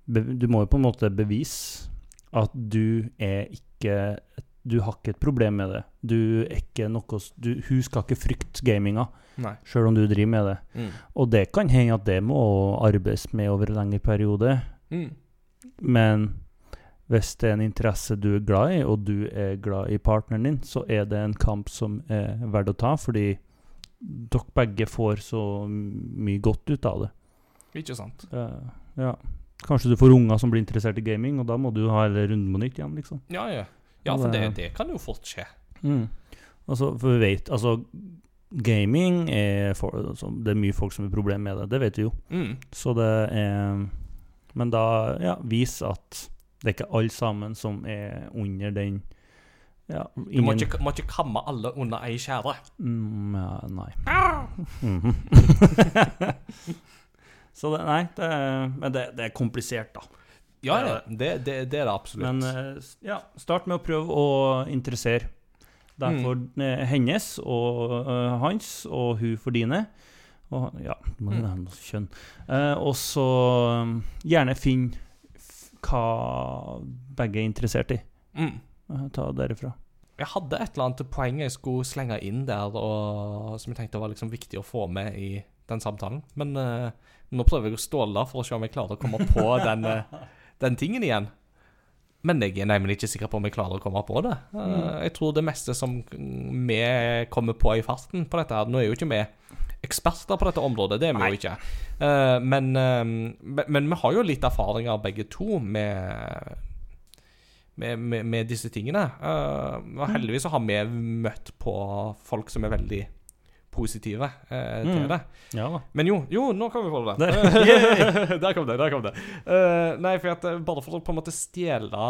Du må jo på en måte bevise at du er ikke Du har ikke et problem med det. Du er ikke noe du, Hun skal ikke frykte gaminga, sjøl om du driver med det. Mm. Og det kan hende at det må arbeides med over en lengre periode, Mm. men hvis det er en interesse du er glad i, og du er glad i partneren din, så er det en kamp som er verdt å ta, fordi dere begge får så mye godt ut av det. Ikke sant. Uh, ja. Kanskje du får unger som blir interessert i gaming, og da må du ha hele runden på nytt igjen, liksom. Ja, ja. Ja, for det, det kan jo fort skje. Mm. Altså, for vi vet Altså, gaming er for, altså, Det er mye folk som har problemer med det, det vet vi jo. Mm. Så det er Men da, ja, vis at det er ikke alle sammen som er under den Ja, Du må ikke, må ikke kamme alle under ei skjære. mm, ja, Nei. Mhm. <laughs> Så det, nei, det er, men det, det er komplisert, da. Ja. Det, det, det er det absolutt. Men eh, ja, start med å prøve å interessere. Derfor mm. hennes og uh, hans, og hun for dine. Og ja, må jo er nevne noe kjønn. Uh, og så um, gjerne finn hva begge er interessert i. mm. Eh, ta det derifra. Jeg hadde et eller annet poeng jeg skulle slenge inn der, og, som jeg tenkte var liksom viktig å få med i den samtalen. Men uh, nå prøver jeg å ståle for å se om jeg klarer å komme på <laughs> den, eh, den tingen igjen. Men jeg er nemlig ikke sikker på om jeg klarer å komme på det. Eh, jeg tror det meste som vi kommer på i farten på dette her Nå er jo ikke vi eksperter på dette området, det er vi jo ikke. Uh, men, uh, men, men vi har jo litt erfaringer begge to med med, med, med disse tingene. Uh, og heldigvis så har vi møtt på folk som er veldig positive eh, til Mm. det. Ja. Men jo, jo, nå kan vi få det. Der. <laughs> <laughs> der kom det. der kom det. Uh, nei, for at, bare for å på en måte stjele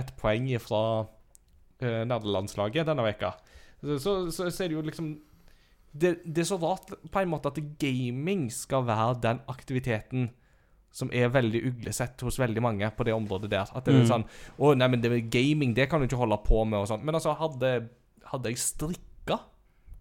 et poeng fra uh, nerdelandslaget denne veka, så, så, så, så er det jo liksom det, det er så rart på en måte at gaming skal være den aktiviteten som er veldig uglesett hos veldig mange på det området der. At det er Mm. sånn Å, nei, men det gaming, det kan du ikke holde på med, og sånn. Men altså, hadde, hadde jeg strikka,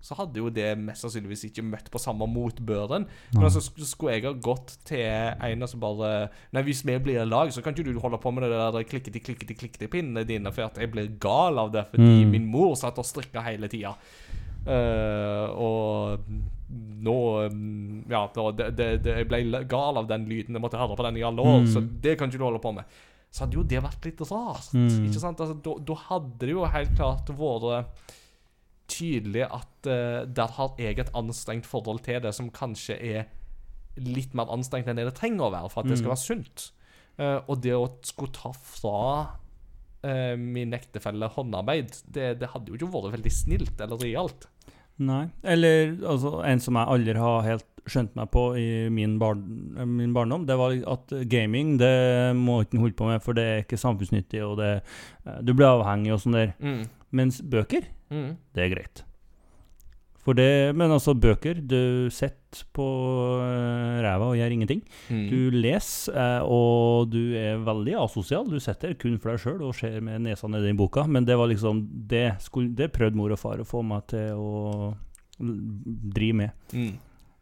så hadde jo det mest sannsynligvis ikke møtt på samme motbøren. Men altså, skulle jeg ha gått til en som bare Nei, hvis vi blir i lag, så kan ikke du holde på med det der klikketi, klikketi, klikketi-pinnene dine, for at jeg blir gal av det fordi Mm. min mor satt og strikka hele tida. Og nå mm, Ja, det, det, det, jeg ble gal av den lyden. Jeg måtte høre på den i alle år, Mm. så det kan ikke du holde på med. Så hadde jo det vært litt rart. Mm. Ikke sant? Altså, da, da hadde det jo helt klart vært tydelig at uh, der har jeg et anstrengt forhold til det, som kanskje er litt mer anstrengt enn det det trenger å være for at det skal Mm. være sunt. Uh, og det å skulle ta fra eh, min ektefelle håndarbeid, det, det hadde jo ikke vært veldig snilt eller realt. Nei. Eller altså, en som jeg aldri har helt skjønt meg på i min, barn, eh, min barndom, det var at gaming det må ikke holde på med, for det er ikke samfunnsnyttig, og det, eh, du blir avhengig og sånn der. Mm. Mens bøker, Mm. det er greit. For det, men altså, bøker Du sitter på uh, ræva og gjør ingenting. Mm. Du leser, eh, og du er veldig asosial. Du sitter kun for deg sjøl og ser med nesa nedi boka, men det var liksom Det, skulle, det prøvde mor og far å få meg til å drive med. Mm.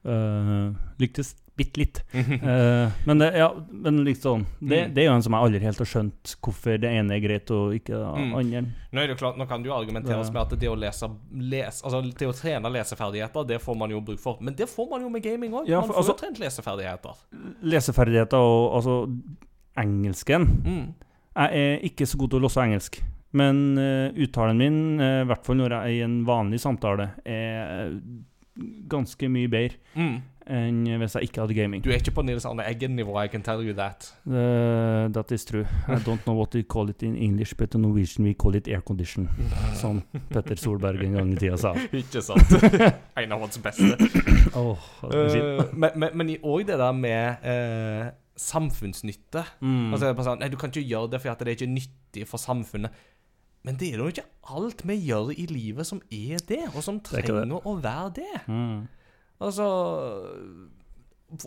Uh, lyktes bitte litt. uh, <laughs> men det, ja, men liksom det, Mm. det er jo en som jeg aldri helt har skjønt hvorfor det ene er greit og ikke det Mm. andre. Nå, er det klart, nå kan det jo argumenteres Ja. med at det å lese, les, altså det å trene leseferdigheter, det får man jo bruk for. Men det får man jo med gaming òg. Ja, man får får jo altså- trent leseferdigheter. Leseferdigheter og altså engelsken Mm. Jeg er ikke så god til å låse engelsk, men uh, uttalen min, i uh, hvert fall når jeg er i en vanlig samtale, er eh, ganske mye bedre Mm. Enn hvis jeg ikke hadde gaming. Du er ikke på Nils Arne Eggen-nivå, I can tell you that. Uh, that is true. I don't know what we call it in English, but in Norwegian we call it aircondition. <laughs> Som Petter Solberg en gang i tida sa. <laughs> ikke sant? en av hans beste. oh. Eh, men men, òg det der med uh, samfunnsnytte. Mm. Altså, sånn, nei, Du kan ikke gjøre det fordi det er ikke nyttig for samfunnet. Men det er jo ikke alt vi gjør i livet som er det, og som trenger det det. å være det. Mm. Altså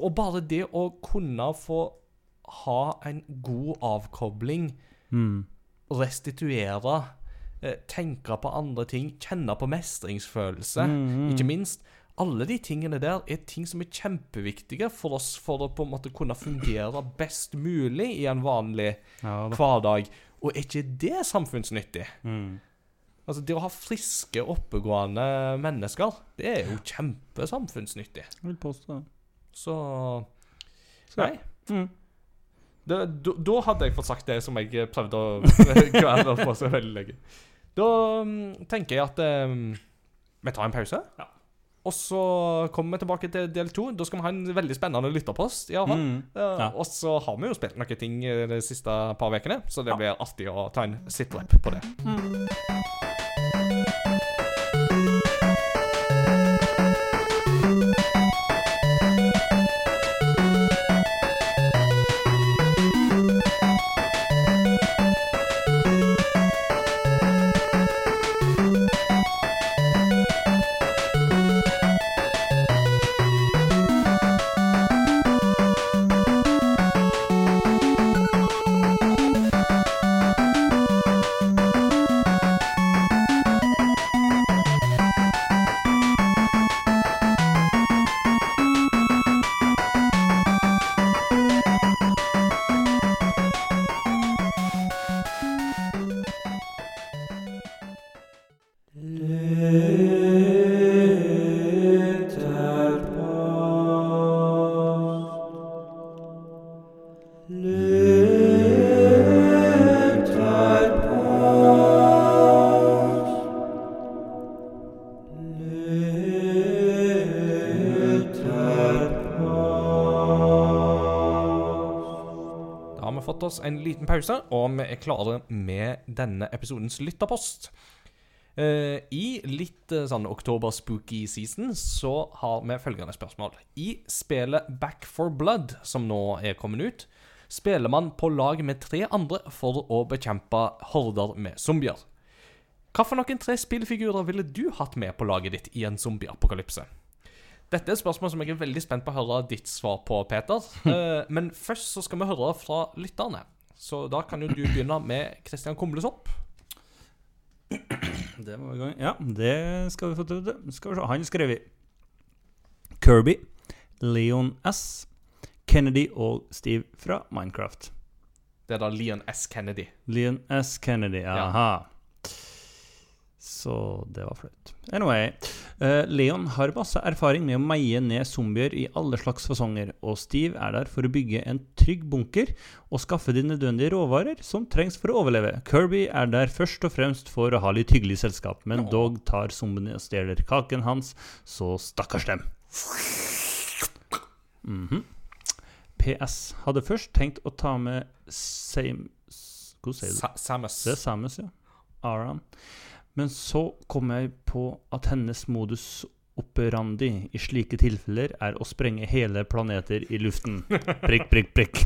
Og bare det å kunne få ha en god avkobling, Mm. restituere, eh, tenke på andre ting, kjenne på mestringsfølelse, Mm. ikke minst. Alle de tingene der er ting som er kjempeviktige for oss for å på en måte kunne fungere best mulig i en vanlig Ja hverdag. Og er ikke det samfunnsnyttig? Mm. Altså, Det å ha friske, oppegående mennesker, det er jo kjempesamfunnsnyttig. Jeg vil påstå det. Så Nei. Mm. Det, da, da hadde jeg fått sagt det som jeg prøvde å <laughs> kvele på så veldig lenge. Da mm, tenker jeg at um, vi tar en pause. Ja. Og så kommer vi tilbake til del to. Da skal vi ha en veldig spennende lytterpost. Mm. Ja. Og så har vi jo spilt noen ting de siste par ukene, så det blir artig å ta en sitrep på det. Da oss en liten pause, og vi er klare med denne episodens lytterpost. Eh, I litt eh, sånn oktober-spooky season så har vi følgende spørsmål. I spillet Back for Blood, som nå er kommet ut, spiller man på lag med tre andre for å bekjempe horder med zombier. Noen tre spillfigurer ville du hatt med på laget ditt i en zombieapokalypse? Dette er et spørsmål som jeg er veldig spent på å høre ditt svar på, Peter. <laughs> Eh, men først så skal vi høre fra lytterne. Så da kan jo du begynne med Kristian Kumlesopp. <clears throat> Det var i gang. Ja, det skal vi få til. Skal vi se. Han skrev i Kirby, Leon S, Kennedy og Steve fra Minecraft. Det er da Leon S. Kennedy. Leon S. Kennedy, aha. Så det var flaut. Anyway. eh, Leon har masse erfaring med å meie ned zombier i alle slags fasonger, og Steve er der for å bygge en trygg bunker og skaffe de nødvendige råvarer som trengs for å overleve. Kirby er der først og fremst for å ha litt hyggelig selskap, men dog tar zombiene og stjeler kaken hans, så stakkars dem. Mhm. PS. Hadde først tenkt å ta med same Hvordan sier du det? Samus. Det er Samus, ja. Aran. Men så kom jeg på at hennes modus operandi i slike tilfeller er å sprenge hele planeter i luften. Prikk, prikk, prikk.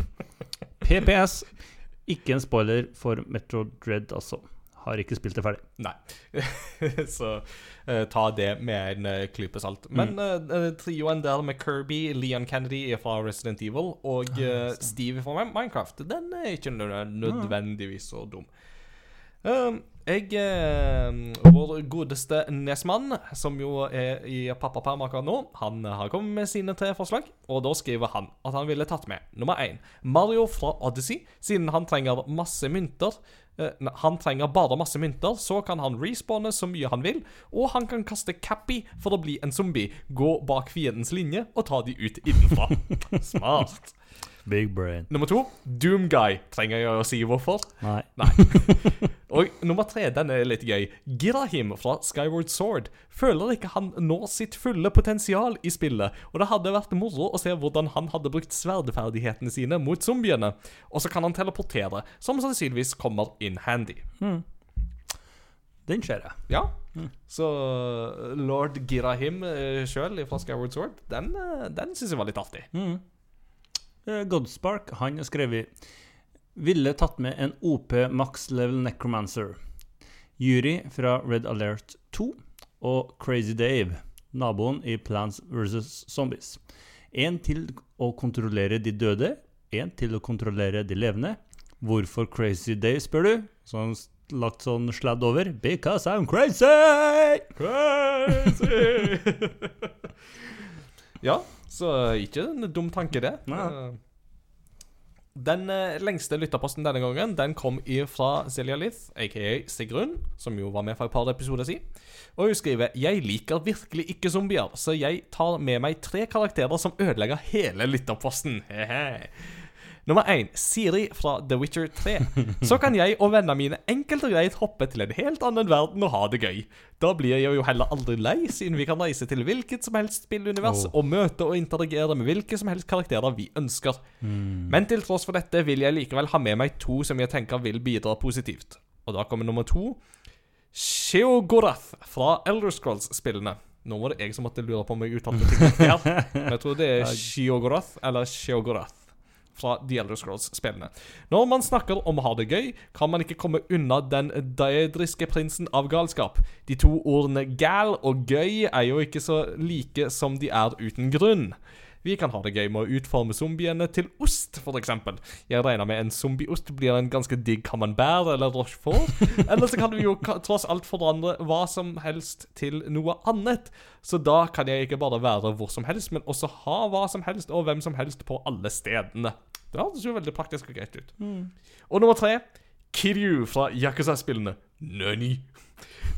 PPS. Ikke en spoiler for Metro Dread, altså. Har ikke spilt det ferdig. Nei. <laughs> så uh, ta det med en uh, klype salt. Men Mm. uh, trioen der med Kirby, Leon Kennedy fra Resident Evil og eh, Steve fra Minecraft, den er ikke nødvendigvis så dum. Um, jeg eh, Vår godeste Nesmann, som jo er i pappaperm akkurat nå, han har kommet med sine tre forslag. Og da skriver han at han ville tatt med nummer én Mario fra Odyssey, siden han trenger masse mynter. Eh, han trenger bare masse mynter, så kan han respawne så mye han vil. Og han kan kaste Cappy for å bli en zombie, gå bak fiendens linje og ta de ut innenfra. <laughs> Smart. Big brain. Nummer to Doomguy. Trenger jeg å si hvorfor? Nei. Nei. <laughs> Og nummer tre, den er litt gøy. Girahim fra Skyward Sword føler ikke han når sitt fulle potensial i spillet, og det hadde vært moro å se hvordan han hadde brukt sverdferdighetene sine mot zombiene. Og så kan han teleportere, som sannsynligvis kommer in handy. Den skjer, jeg. Ja. Så uh, lord Girahim uh, sjøl fra Skyward Sword, den, uh, den syns jeg var litt artig. Mm. Eh, Godspark han har skrevet Ville tatt med en OP Max Level Necromancer. Jury fra Red Alert 2 og Crazy Dave, naboen i Plants vs. Zombies. En til å kontrollere de døde, en til å kontrollere de levende. Hvorfor Crazy Dave, spør du? Så han lagt sånn sladd over. Because I'm crazy! Crazy! <laughs> ja, så ikke en dum tanke, det. Nei. Eh, Den eh, lengste lytterposten denne gangen Den kom fra Silja Lith, aka Sigrun, som jo var med for et par episoder siden. Og hun skriver Jeg liker virkelig ikke zombier, så jeg tar med meg tre karakterer som ødelegger hele lytterposten. Hehe. Nummer én Siri fra The Witcher 3. Så kan jeg og vennene mine enkelt og greit hoppe til en helt annen verden og ha det gøy. Da blir jeg jo heller aldri lei, siden vi kan reise til hvilket som helst spillunivers Oh. og møte og interagere med hvilke som helst karakterer vi ønsker. Men til tross for dette vil jeg likevel ha med meg to som jeg tenker vil bidra positivt. Og da kommer nummer to. Sheogorath fra Elder Scrolls-spillene. Nå var det jeg som måtte lure på om jeg uttalte ting her. Men <laughs> jeg tror det er Sheogorath eller Sheogorath fra The Elder Scrolls-spillene. Når man snakker om å ha det gøy, kan man ikke komme unna den daedriske prinsen av galskap. De to ordene gal og gøy er jo ikke så like som de er uten grunn. Vi kan ha det gøy med å utforme zombiene til ost, f.eks. Jeg regner med en zombieost blir en ganske digg camembert eller rochefort. <laughs> Eller så kan vi jo tross alt forandre hva som helst til noe annet. Så da kan jeg ikke bare være hvor som helst, men også ha hva som helst og hvem som helst på alle stedene. Det høres jo veldig praktisk og greit ut. Og nummer tre Kiryu fra Yakuza-spillene. Nani.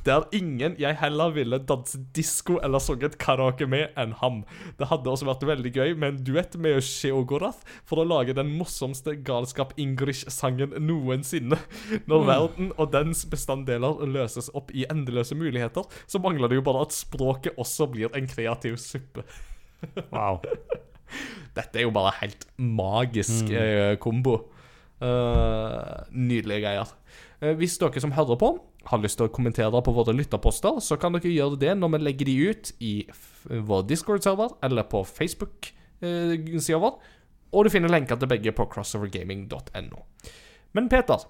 Det er ingen jeg heller ville danse disko eller sunget karaoke med enn ham. Det hadde også vært veldig gøy med en duett med Sheogorath for å lage den morsomste galskap-Ingrish-sangen noensinne. Når verden og dens bestanddeler løses opp i endeløse muligheter, så mangler det jo bare at språket også blir en kreativ suppe. Wow. <laughs> Dette er jo bare helt magisk mm. kombo. Uh, nydelige greier. Uh, hvis dere som hører på, har lyst til å kommentere på våre lytterposter, så kan dere gjøre det når vi legger de ut i vår Discord-server eller på Facebook-sida vår. Og du finner lenker til begge på crossovergaming.no. Men Peter,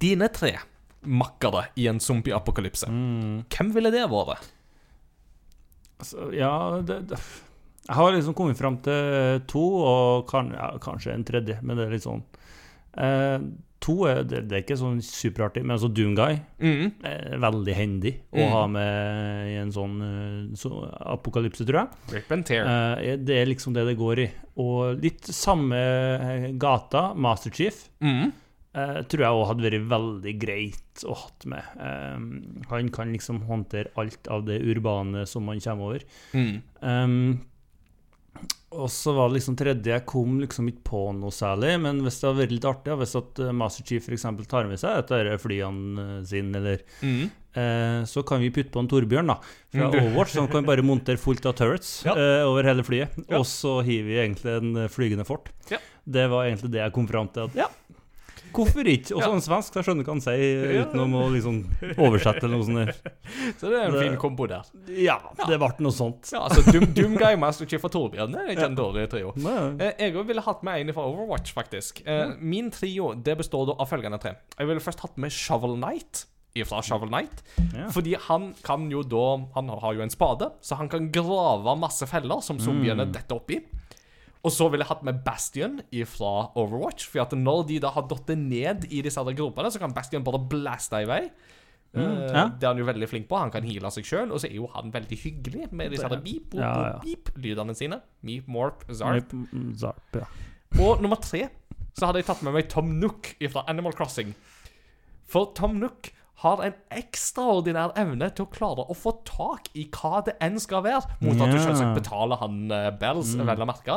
dine tre makkere i en zombie-apokalypse, hvem ville det vært? Altså, ja, det, det Jeg har liksom kommet fram til to, og kan, ja, kanskje en tredje, men det er litt sånn eh, To er, det, det er ikke sånn superartig, men altså Doomguy Mm. er veldig handy å Mm. ha med i en sånn eh, så, apokalypse, tror jeg. Rip and tear. Uh, det er liksom det det går i. Og litt samme eh, gata, Master Chief, Mm. uh, tror jeg òg hadde vært veldig greit å hatt med. Eh, han kan liksom håndtere alt av det urbane som man kommer over. Um, og så var det liksom tredje Jeg kom liksom ikke på noe særlig, men hvis det hadde vært litt artig, hvis at eh, Master Chief f.eks. tar med seg et av flyene eh, sine, eller Mm. eh, Så kan vi putte på en Torbjørn da fra Mm. Overwatch, som kan bare montere fullt av turrets Ja. eh, over hele flyet. Ja. Og så hiver vi egentlig en eh, flygende fort. Ja. Det var egentlig det jeg kom fram til. At ja, hvorfor ikke? Også sånn svensk, så jeg skjønner hva han sier, uten utenom å liksom oversette eller noe sånt. der. Så det er en Det- fin kombo der. Ja, det ble noe sånt. Ja, altså Dum Master Chief og Torbjørn det er ikke en dårlig trio. Eh, Jeg ville hatt med en fra Overwatch, faktisk. Eh, Min trio det består da av følgende tre. Jeg ville først hatt med Shovel Knight fra Shovel Knight. Ja. Fordi han kan jo da Han har jo en spade, så han kan grave masse feller som zombiene detter oppi. Og så ville jeg hatt med Bastion fra Overwatch. For når de da har datt ned i disse andre gropene, så kan Bastion bare blaste i vei. Mm, ja. Det er han jo veldig flink på. Han kan heale seg sjøl. Og så er jo han veldig hyggelig med disse her beep, boop, ja, ja. beep-lydene sine. Meep, morp, zarp. Meep, Zarp, ja. Og nummer tre så hadde jeg tatt med meg Tom Nook fra Animal Crossing. For Tom Nook har en ekstraordinær evne til å klare å få tak i hva det enn skal være, mot at du selvsagt betaler han uh, bells, vel å merke.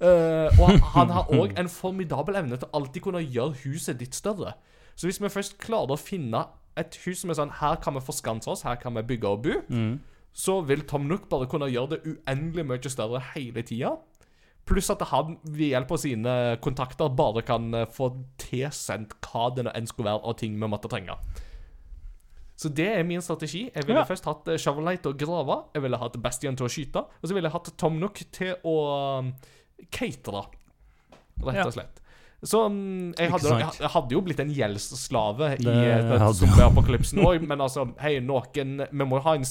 Eh, og han har <laughs> òg en formidabel evne til alltid kunne gjøre huset ditt større. Så hvis vi først klarer å finne et hus som er sånn Her kan vi forskanse oss, her kan vi bygge og bo. Så vil Tom Nook bare kunne gjøre det uendelig mye større hele tida. Pluss at han ved hjelp av sine kontakter bare kan eh, få tilsendt hva det nå enn skulle være av ting vi måtte trenge. Så det er min strategi. Jeg ville Ja. først hatt Shovelight Shovel Knight til å grave. Jeg ville hatt Bastian til å skyte. Og så ville jeg hatt Tom Nook til å catere, rett og slett. Så mm, jeg, hadde, jeg, hadde jo blitt en gjeldsslave i Det eh, zombieapokalypsen òg, men altså, hei, noen Vi må jo ha en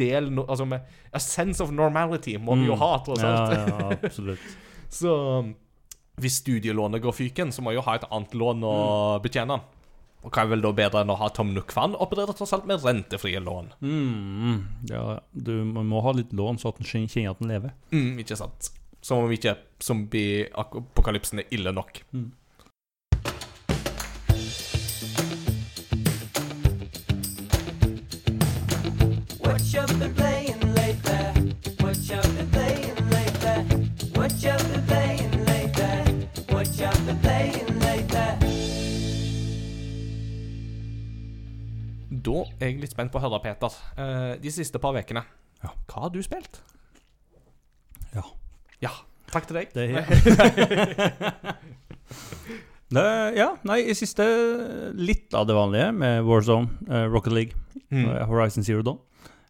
del Altså, med, A sense of normality må vi jo Mm. ha, tross alt. Ja, ja, absolutt. <laughs> Så um, hvis studielånet går fyken, så må jeg jo ha et annet lån å Mm. betjene. Og hva er vel da bedre enn å ha Tom Nook-fan tross alt med rentefrie lån. Mm, ja, du må ha litt lån, så at den kjen- kjenner at den lever. Mm, ikke sant? Som om ikke zombie-apokalypsen er ille nok. What you been playing lately? What you been playing lately? What you been playing lately? What you been playing lately? Da er jeg litt spent på å høre, Peter. Eh, de siste par ukene, Ja. hva har du spilt? Ja. Ja. Takk til deg. Det <laughs> ja. det, Ja, nei, i siste litt av det vanlige med Warzone, uh, Rocket League, Mm. uh, Horizon Zero Dawn.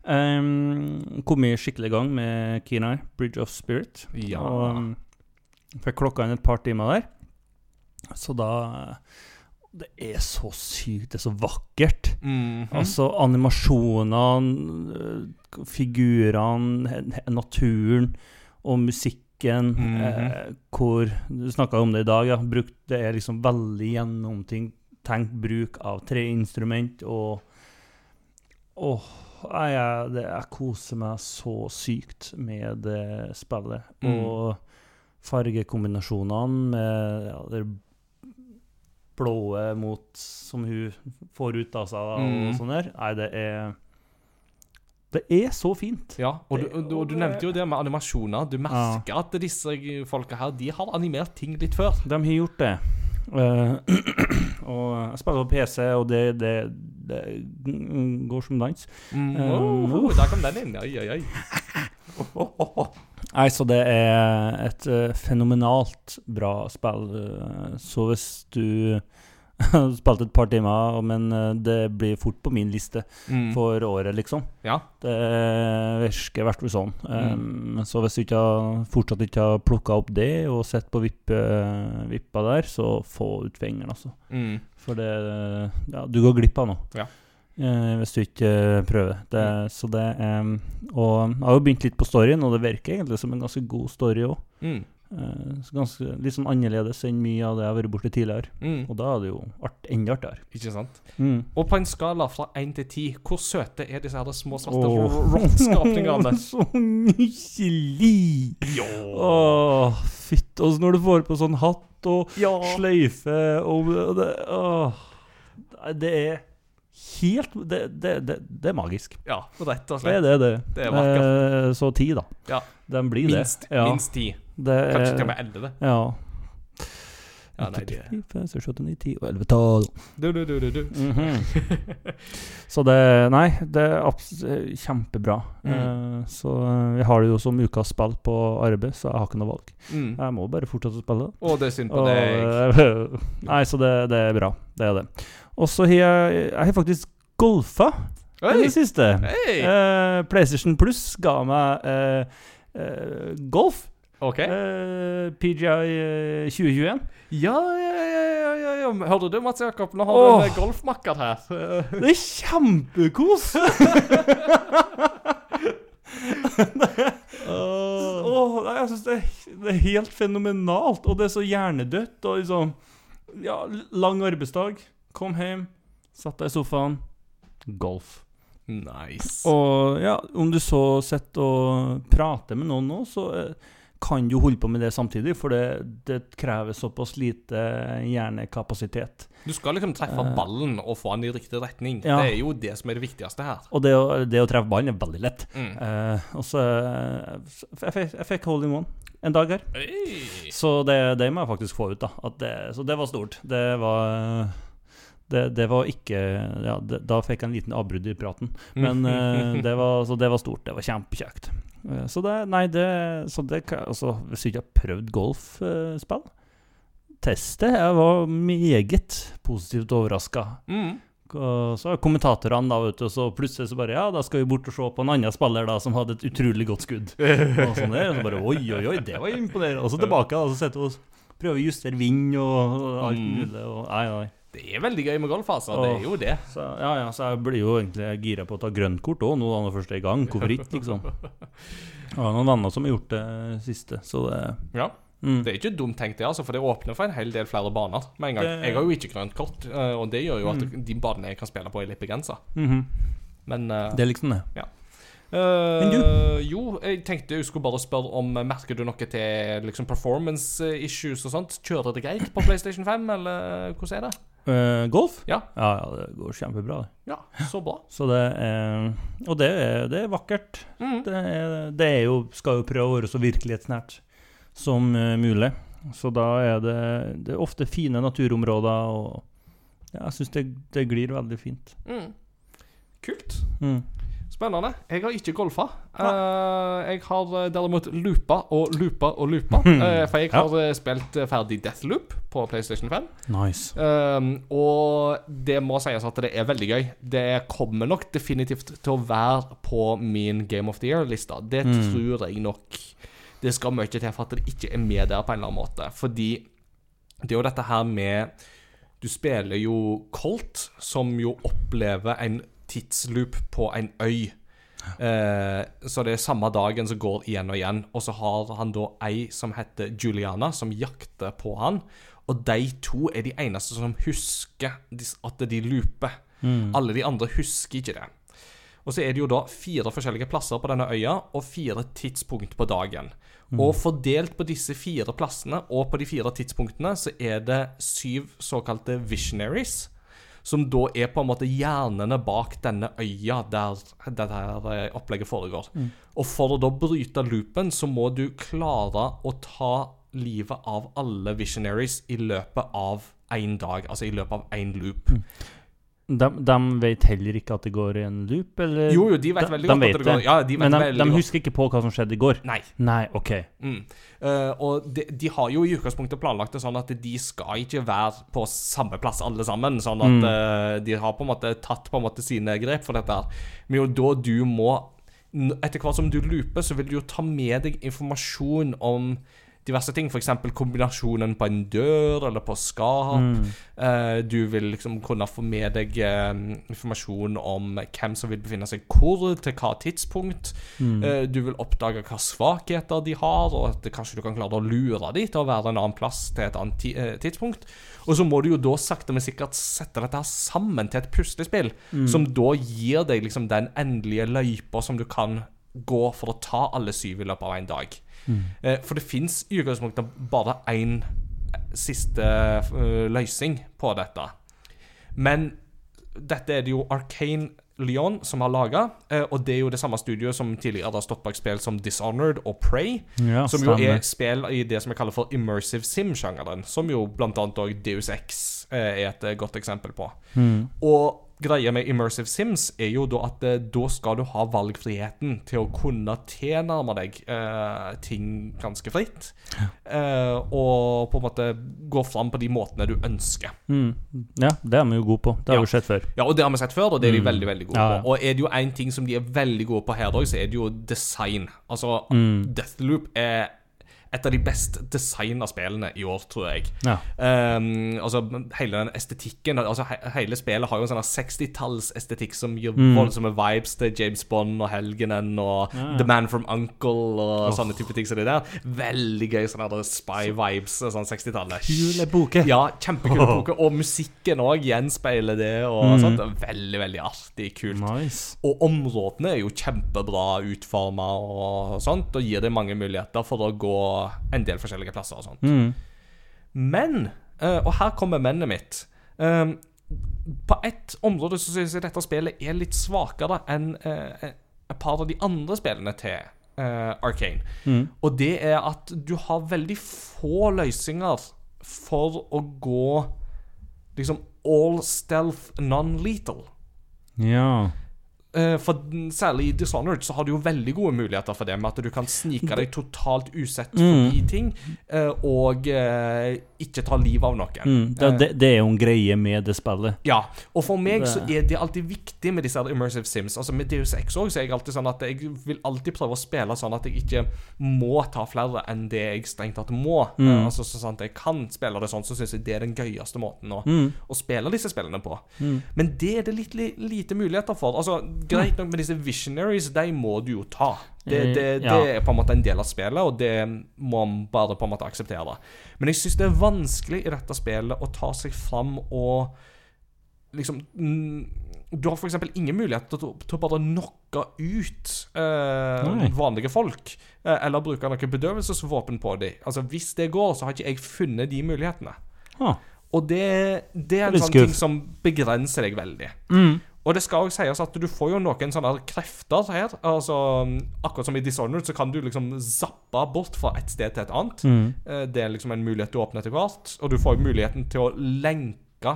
Um, kom i skikkelig gang med Kenai, Bridge of Spirit. Ja. Og um, fikk klokka inn et par timer der. Så da Det er så sykt, det er så vakkert. Mhm. Altså animasjonene, øh, figurene, naturen og musikken. Mhm. eh, hvor Du snakka om det i dag, ja. Brukt, det er liksom veldig gjennomtenkt bruk av tre instrument og Åh, jeg, jeg, det, jeg koser meg så sykt med det spillet. Mm. Og fargekombinasjonene med ja, det blåe mot Som hun får ut av seg da, Mm. og sånn der. Nei, det er Det er så fint. Ja, og du, du, og du nevnte jo det med animasjoner. Du merker at disse folka her De har animert ting litt før. De har gjort det. Uh, <clears throat> og jeg spiller på PC, og det, det, det går som dans. Mm. Eh, Oh, der kom den inn. Oi, oi, oi. Nei, så det er et uh, fenomenalt bra spill. så hvis du <laughs> har spilt et par timer, men eh, det blir fort på min liste Mm. for året, liksom. Ja. Det virker i hvert fall sånn. Um, så hvis du ikke har, fortsatt ikke har plukka opp det og sett på vippe, vippa der, så få ut fingeren, altså. Mm. For det Ja, du går glipp av noe. Ja. Uh, hvis du ikke prøver. Det, Så det um, Og jeg har jo begynt litt på storyen, og det virker egentlig som en ganske god story òg. Mm. ganske, litt sånn annerledes enn mye av det jeg har vært borti tidligere. Mm. Og da er det jo art, enda artigere. Ikke sant? Mm. Og på en skala fra 1 til 10, hvor søte er disse her små svarte oh. rottskapningene? <laughs> Så nydelig! Ja. Åh, fytt. Og når du får på sånn hatt og ja. sløyfe og det, åh. Det er helt det, det, det, det er magisk. Ja, rett og slett. Det er det, det. Det er vakkert. Eh, så ti, da. Ja. Den blir Minst, det. Ja, minst 10. det Kanskje er- til og med 11. Ja. Ja, nei, det 8, 9, 7, 8, 9, 10 og 11 tall. Du, du, du, du, mm -hmm. <laughs> Så det Nei, det er kjempebra. Mm. Uh, så eh, vi har det jo som ukas spill på arbeid, så jeg har ikke noe valg. Mm. Jeg må bare fortsette å spille. Å, det er synd på Og, deg. <laughs> nei, så det, det er bra. Det er det. Og så har jeg, jeg har faktisk golfa i det siste. Eh, PlayStation Plus ga meg uh, golf. OK. Eh, PGI eh, 2021. Ja, ja, ja, ja, ja. Hørte du, Mats Jakob? Nå har Åh. du en golfmakker her. <laughs> Det er kjempekos! <laughs> Åh, nei, jeg synes det, er- det er helt fenomenalt. Og det er så hjernedødt. Og liksom Ja, lang arbeidsdag. Kom hjem, satt deg i sofaen. Golf. Nice. Og ja, om du så sitter og prater med noen nå, så eh, kan du holde på med det samtidig, for det, det krever såpass lite hjernekapasitet. Du skal liksom treffe Eh. ballen og få den i riktig retning. Ja. Det er jo det som er det viktigste her. Og det å, det å treffe ballen er veldig lett. Mm. Uh, og så eh, jeg, fikk- jeg fikk hole in one en dag her. Hey. Så det, det må jeg faktisk få ut, da. Det, så det var stort. Det var det, det var ikke ja, det, Da fikk jeg en liten avbrudd i praten. Men uh, <laughs> det, var, så det var stort. Det var kjempekjekt. Eh, så det Nei, det, så det altså, Hvis du ikke har prøvd golfspill, test det. Jeg var meget positivt overraska. Mm. Og så kommentatorene da, vet du, så plutselig så bare Ja, da skal vi bort og se på en annen spiller da som hadde et utrolig godt skudd. <laughs> Og sånn der, og så bare Oi, oi, oi, det var imponerende. Og så tilbake, da, så sitter vi og prøver å justere vind og, og alt Mm. mulig. Og, nei, nei. Det er veldig gøy med golf, altså. Det er jo det. Så, ja, ja, så jeg blir jo egentlig gira på å ta grønt kort òg, nå når først er i gang. Hvorfor ikke, liksom? <laughs> Jeg har noen venner som har gjort det siste, så det Ja. mm. Det er ikke dumt tenkt, det, altså, for det åpner for en hel del flere baner med en gang. Det- Jeg har jo ikke grønt kort, eh, og det gjør jo at Mm. de banene jeg kan spille på, er litt begrensa. Mhm. Men uh, Det er liksom det. eh, Men Jo, jeg tenkte jeg skulle bare spørre om Merker du noe til liksom performance issues og sånt? Kjører det greit på PlayStation 5, eller hvordan er det? Eh, golf? Ja. ja. Det går kjempebra. Ja, så bra. Så det er Og det er, det er vakkert. Mm. Det, er, det er jo, skal jo prøve å være så virkelighetsnært som eh, mulig. Så da er det, det er ofte fine naturområder, og jeg syns det, det glir veldig fint. Mm. Kult. Mm. Spennende. Jeg har ikke golfa. Uh, jeg har eh, derimot loopa og loopa og loopa. Uh, <laughs> for jeg har ja. spilt eh, ferdig Deathloop på PlayStation 5. Nice. Uh, og det må sies at det er veldig gøy. Det kommer nok definitivt til å være på min Game of the Year-lista. Det Mm. tror jeg nok Det skal mye til for at det ikke er med der på en eller annen måte. Fordi det er jo dette her med Du spiller jo Colt, som jo opplever en tidsloop på en øy. Eh, så det er samme dagen som går igjen og igjen. Og så har han da ei som heter Juliana, som jakter på han. Og de to er de eneste som husker at de looper. Mm. Alle de andre husker ikke det. Og så er det jo da fire forskjellige plasser på denne øya, og fire tidspunkt på dagen. Og fordelt på disse fire plassene og på de fire tidspunktene, så er det syv såkalte visionaries. Som da er på en måte hjernene bak denne øya der dette her eh, opplegget foregår. Og for å da bryte loopen, så må du klare å ta livet av alle visionaries i løpet av én dag. Altså i løpet av én loop. De, de vet heller ikke at det går i en loop, eller? Jo, jo, de vet veldig de godt vet at det går. Ja, de vet Men de, de husker ikke på hva som skjedde i går? Nei. Nei, OK. Mm. Uh, og de, de har jo i utgangspunktet planlagt det sånn at de skal ikke være på samme plass alle sammen. Sånn at Mm. uh, de har på en måte tatt på en måte sine grep for dette. Men jo da du må Etter hvert som du looper, så vil du jo ta med deg informasjon om diverse ting. F.eks. kombinasjonen på en dør eller på skap. Mm. Eh, du vil liksom kunne få med deg eh, informasjon om hvem som vil befinne seg hvor, til hva tidspunkt. Mm. Eh, du vil oppdage hva svakheter de har, og at kanskje du kan klare å lure dem til å være en annen plass til et annet ti tidspunkt. Og så må du jo da sakte, men sikkert sette dette her sammen til et puslespill, Mm. som da gir deg liksom den endelige løypa som du kan gå for å ta alle syv i løpet av en dag. Mm. Eh, for det fins i utgangspunktet bare én siste eh, løsning på dette. Men dette er det jo Arcane Leon som har laga, og det er jo det samme studioet som tidligere har stått bak spill som Dishonored og Prey. Ja, Som jo er spill i det som jeg kaller for immersive sim-sjangeren. Som jo blant annet også Deus X eh, er et eh, godt eksempel på. Mm. Og greia med immersive sims er jo da at eh, da skal du ha valgfriheten til å kunne tilnærme deg eh, ting ganske fritt. Eh, og på en måte gå fram på de måtene du ønsker. Mm. Ja, det er vi jo gode på. Det har Ja. vi sett før. Ja, og det har vi sett før, og det er de Mm. veldig veldig gode Ja, ja. på. Og er det jo én ting som de er veldig gode på her òg, så er det jo design. Altså, Mm. Deathloop er et av de best designa spillene i år, tror jeg. Ja. Um, altså Hele den estetikken altså he Hele spillet har jo en sånn 60-tallsestetikk som gir Mm. voldsomme vibes til James Bond og Helgenen og Ja, ja. The Man from Uncle og oh. sånne type ting som det der. Veldig gøy sånne spy-vibes, sånn 60-tallet. Kule boke. Ja, kjempekule boker. Og musikken òg gjenspeiler det. Og Mm. sånt. Veldig, veldig artig. Kult. Nice. Og områdene er jo kjempebra utforma og sånt, og gir deg mange muligheter for å gå en del forskjellige plasser og sånt. Mm. Men, eh, og her kommer mennet mitt eh, På ett område så syns jeg dette spillet er litt svakere enn eh, et par av de andre spillene til eh, Arcane. Mm. Og det er at du har veldig få løsninger for å gå liksom all stealth non-lethal. Ja. Eh, For særlig i Dishonored så har du jo veldig gode muligheter for det, med at du kan snike deg totalt usett Mm. ting, eh, og eh, ikke ta livet av noen. Mm, det, det, det er jo en greie med det spillet. Ja, og for meg så er det alltid viktig med disse immersive sims. Altså Med Deus Ex så er jeg alltid sånn at jeg vil alltid prøve å spille sånn at jeg ikke må ta flere enn det jeg strengt tatt må. Mm. Altså så sånn at jeg kan spille det sånn, så syns jeg det er den gøyeste måten å, Mm. å spille disse spillene på. Mm. Men det er det litt lite muligheter for. Altså Greit nok med disse visionaries, de må du jo ta. Det, det, Eh, ja. det er på en måte en del av spillet, og det må man bare på en måte akseptere. Men jeg syns det er vanskelig i dette spillet å ta seg fram og liksom mm, Du har f.eks. ingen mulighet til, til å bare knocke ut eh, vanlige folk. eh, eller bruke noe bedøvelsesvåpen på dem. Altså, hvis det går, så har ikke jeg funnet de mulighetene. Ah. Og det, det er en sånn ting som begrenser deg veldig. Mm. Og det skal også sies at du får jo noen sånne krefter her. Altså, Akkurat som i Dishonored så kan du liksom zappe bort fra et sted til et annet. Mm. Eh, Det er liksom en mulighet du åpner etter hvert. Og du får jo muligheten til å lenke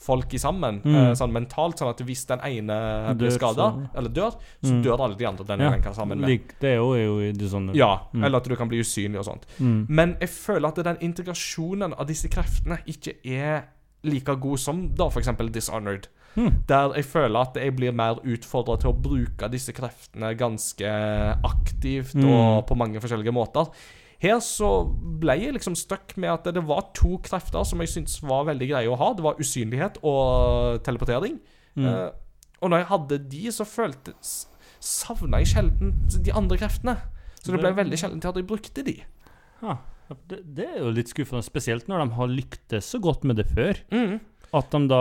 folk i sammen, Mm. eh, sånn mentalt. Sånn at hvis den ene blir Dør, skada, eller dør, så Mm. dør alle de andre den Ja. lenka sammen med. Det er jo, er jo i Dishonored. Ja, Mm. eller at du kan bli usynlig og sånt. Mm. Men jeg føler at den integrasjonen av disse kreftene ikke er like god som da f.eks. Dishonored. Mm. Der jeg føler at jeg blir mer utfordra til å bruke disse kreftene ganske aktivt Mm. og på mange forskjellige måter. Her så ble jeg liksom stuck med at det var to krefter som jeg syntes var veldig greie å ha. Det var usynlighet og teleportering. Mm. Uh, og når jeg hadde de, så føltes savna jeg sjelden de andre kreftene. Så det ble veldig sjelden til at jeg brukte de. Ha, det, det er jo litt skuffende, spesielt når de har lyktes så godt med det før. Mm. At de da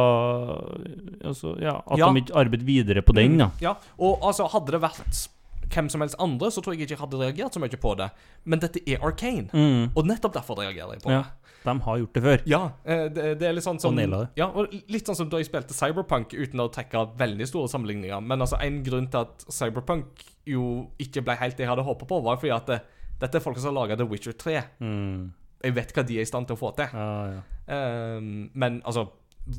altså, Ja, at Ja. de ikke arbeider videre på den, da. Ja, og altså, hadde det vært hvem som helst andre, så tror jeg ikke jeg hadde reagert så mye på det. Men dette er Arcane, Mm. og nettopp derfor reagerer jeg på Ja. det. De har gjort det før. Ja, eh, det, det er litt sånn som. Ja, litt sånn som da jeg spilte Cyberpunk uten å trekke veldig store sammenligninger. Men altså, en grunn til at Cyberpunk jo ikke ble helt det jeg hadde håpet på, var fordi at det, dette er folk som har laga The Witcher 3. Mm. Jeg vet hva de er i stand til å få til. Ja, ja. um, men altså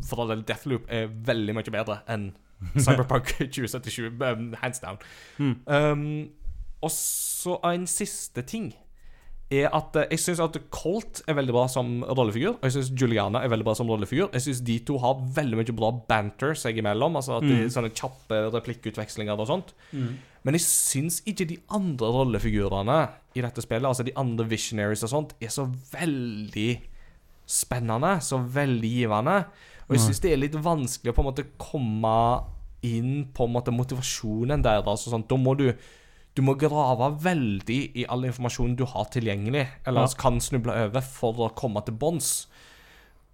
For all del, Deathloop er veldig mye bedre enn Cyberpunk <laughs> 2077, um, hands down. Mm. Um, og så en siste ting er at jeg syns at Colt er veldig bra som rollefigur. Og jeg syns Juliana er veldig bra som rollefigur. Jeg syns de to har veldig mye bra banter seg imellom. Altså at de, Mm. Sånne kjappe replikkutvekslinger og sånt. Mm. Men jeg syns ikke de andre rollefigurene i dette spillet, altså de andre visionaries og sånt, er så veldig spennende. Så veldig givende. Og jeg syns det er litt vanskelig å på en måte komme inn på en måte motivasjonen deres. Altså, sånn. Da må du du må grave veldig i all informasjonen du har tilgjengelig, eller Ja. kan snuble over, for å komme til bunns.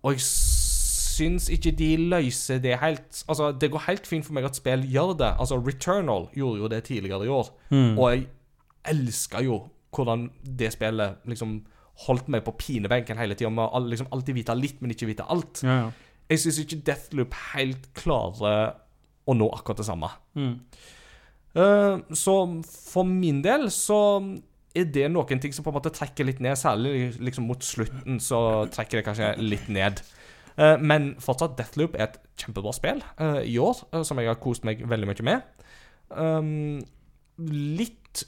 Og jeg syns ikke de løser det helt Altså, det går helt fint for meg at spill gjør det. Altså, Returnal gjorde jo det tidligere i år, Mm. og jeg elska jo hvordan det spillet liksom holdt meg på pinebenken hele tida, med å liksom alltid vite litt, men ikke vite alt. Ja, ja. Jeg syns ikke Deathloop helt klarer å nå akkurat det samme. Mm. Uh, så for min del så er det noen ting som på en måte trekker litt ned. Særlig liksom mot slutten så trekker det kanskje litt ned. Uh, men fortsatt, Deathloop er et kjempebra spill uh, i år, som jeg har kost meg veldig mye med. Um, litt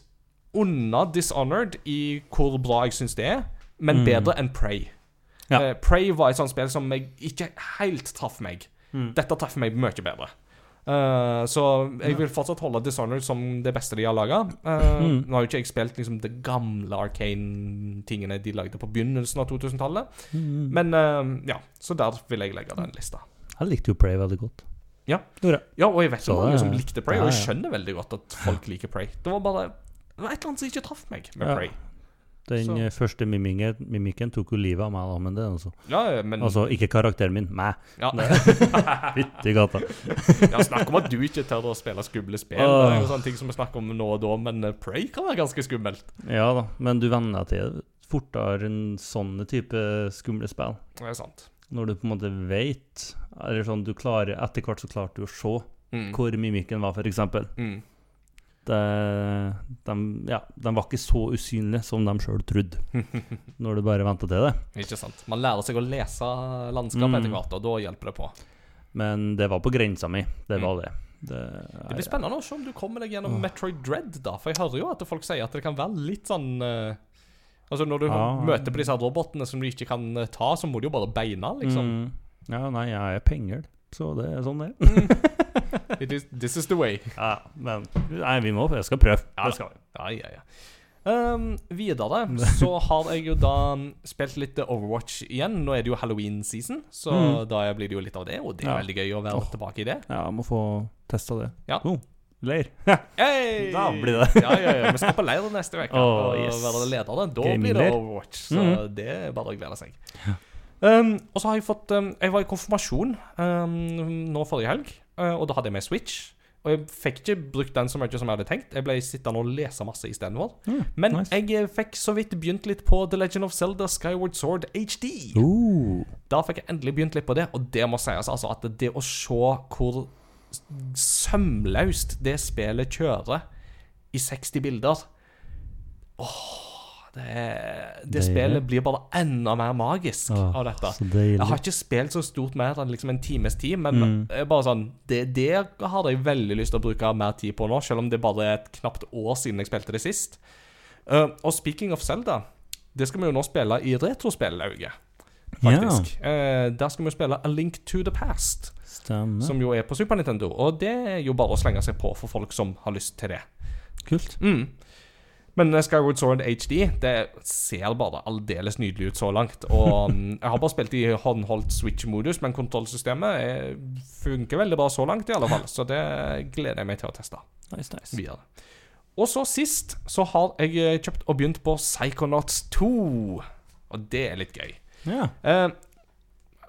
unna Dishonored i hvor bra jeg syns det er, men Mm. bedre enn Prey. Ja. Uh, Prey var et sånt spill som jeg ikke helt traff meg. Mm. Dette traff meg mye bedre. Uh, så jeg vil fortsatt holde Dishonored som det beste de har laga. Mm. Nå har jo ikke jeg spilt liksom de gamle Arcane-tingene de lagde på begynnelsen av 2000-tallet. Mm. Men uh, ja, så der vil jeg legge den lista. Jeg likte jo Prey veldig godt. Ja. Ja, og jeg vet Så mange som likte Prey, og jeg skjønner veldig godt at folk liker Prey. Det var bare Det var et eller annet som ikke traff meg med Ja. Prey. Den Så- eh, første mimikken, mimikken tok jo livet av meg, da, men det er altså Ja, men Altså, ikke karakteren min, meg. ja. <laughs> Fytti gata. ja, Snakk om at du ikke tør å spille skumle spill. Uh. Det er jo sånne ting som vi snakker om nå og da, men eh, Prey kan være ganske skummelt. Ja da, men du venner deg til fortere enn sånne type skumle spill. Det er sant. Når du på en måte vet Eller sånn, du klarer Etter hvert så klarte du å se Mm. hvor mimikken var, f.eks. Mm. De, de, ja, de var ikke så usynlige som de sjøl trodde, <laughs> når du bare venta til det. Ikke sant. Man lærer seg å lese landskapet Mm. etter hvert, og da hjelper det på. Men det var på grensa mi. Det Mm. var det. Det, Det blir spennende å se om du kommer deg gjennom Metroid Dread, da. For jeg hører jo at folk sier at det kan være litt sånn eh, Altså Når du Ja. møter på disse robotene som du ikke kan eh, ta, så må du jo bare beina, liksom. Mm. Ja, nei, jeg er penger, så det er sånn det er. <laughs> Is, this is the way. Ja, men Nei, vi må Jeg skal prøve. Ja, det skal vi. Ja, ja, ja. Um, videre <laughs> så har jeg jo da spilt litt Overwatch igjen. Nå er det jo halloween-season, så Mm. da blir det jo litt av det. Og det er Ja. veldig gøy å være oh. tilbake i det. Ja, må få testa det. Ja. Oh, leir. <laughs> Hey! Da blir det. ja, ja, ja. Vi skal på leir neste uke oh, og yes. være ledere. Da Game blir det. Overwatch, så mm. det er bare å glede seg. Um, og så har jeg fått um, Jeg var i konfirmasjon um, nå forrige helg, uh, og da hadde jeg med Switch. Og jeg fikk ikke brukt den så mye som jeg hadde tenkt. Jeg ble sittende og lese masse istedenfor. Mm, Men nice. jeg eh, fikk så vidt begynt litt på The Legend of Zelda Skyward Sword HD. Uh. Da fikk jeg endelig begynt litt på det, og det må sies altså at det å se hvor sømløst det spillet kjører i 60 bilder Åh, det, det spillet blir bare enda mer magisk Åh, av dette. Jeg har ikke spilt så stort mer enn liksom en times tid, men Mm. bare sånn det, det har jeg veldig lyst til å bruke mer tid på nå, selv om det bare er et knapt år siden jeg spilte det sist. Uh, og speaking of Zelda, det skal vi jo nå spille i retrospillauget, faktisk. Eh, der skal vi jo spille A Link to the Past, Stemmer. som jo er på Super Nintendo. Og det er jo bare å slenge seg på for folk som har lyst til det. Kult. Mm. Men eh, Skyward Sword HD Det ser bare aldeles nydelig ut så langt. Og <laughs> mm, jeg har bare spilt i håndholdt Switch-modus, men kontrollsystemet eh, funker veldig bra så langt, i alle fall. Så det gleder jeg meg til å teste Nice, nice. videre. Og så sist så har jeg eh, kjøpt og begynt på Psychonauts 2. Og det er litt gøy. Ja.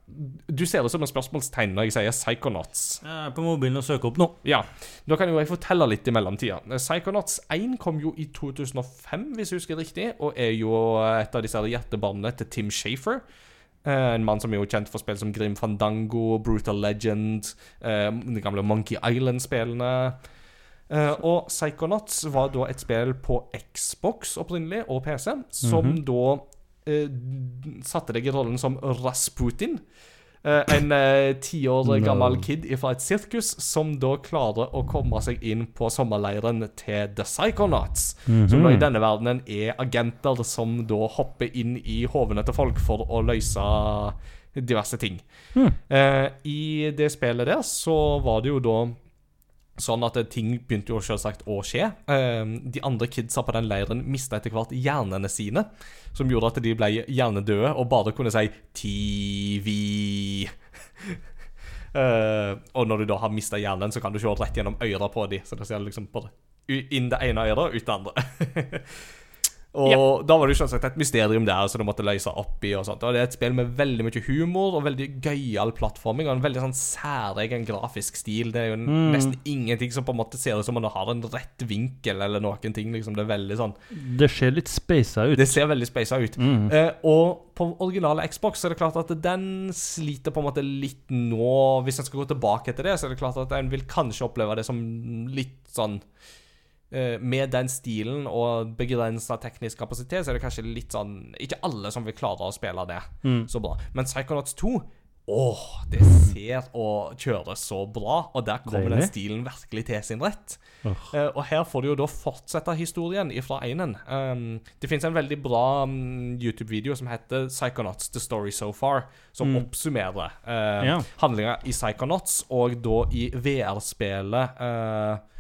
Eh, du ser det som en spørsmålstegn når jeg sier Psychonauts. Jeg er på mobilen og søker opp nå. Ja, da kan jo jeg fortelle litt i mellomtida. Psychonauts 1 kom jo i 2005, hvis jeg husker riktig, og er jo et av disse hjertebarnene til Tim Shafer. Eh, en mann som er jo kjent for spill som Grim Fandango, Brutal Legend, eh, de gamle Monkey Island-spillene. Uh, og Psychonauts var da et spill på Xbox opprinnelig, og PC, som da eh, satte deg i rollen som Rasputin. Eh, en eh, ti år No. gammel kid fra et sirkus som da klarer å komme seg inn på sommerleiren til The Psychonauts. Som da i denne verdenen er agenter som da hopper inn i hovene til folk for å løse diverse ting. Eh, I det spillet der så var det jo da sånn at ting begynte jo selvsagt å skje. Eh, de andre kidsa på den leiren mista etter hvert hjernene sine, som gjorde at de ble hjernedøde og bare kunne si TV. <laughs> Eh, og når du da har mista hjernen, så kan du se rett gjennom øra på dem. Så det ser liksom bare inn det ene øret og ut det andre. <laughs> og da var det jo selvsagt et mysterium der som du måtte løse opp i. Og sånt Og det er et spill med veldig mye humor og veldig gøyal plattforming og en veldig sånn særegen grafisk stil. Det er jo nesten ingenting som på en måte ser ut som om det har en rett vinkel eller noen ting. Liksom Det er veldig sånn Det ser litt speisa ut. det ser veldig speisa ut. Eh, og på originale Xbox så er det klart at den sliter på en måte litt nå. Hvis en skal gå tilbake til det, så er det klart at en vil kanskje oppleve det som litt sånn Med den stilen og begrensa teknisk kapasitet, så er det kanskje litt sånn Ikke alle som vil klare å spille det så bra. Men Psychonauts 2 Åh, det ser og kjører så bra, og der kommer den stilen virkelig til sin rett. Oh. Uh, og her får du jo da fortsette historien ifra einen. Um, det finnes en veldig bra um, YouTube-video som heter Psychonauts The Story So Far, som oppsummerer uh, Ja. handlinga i Psychonauts, og da i VR-spelet uh,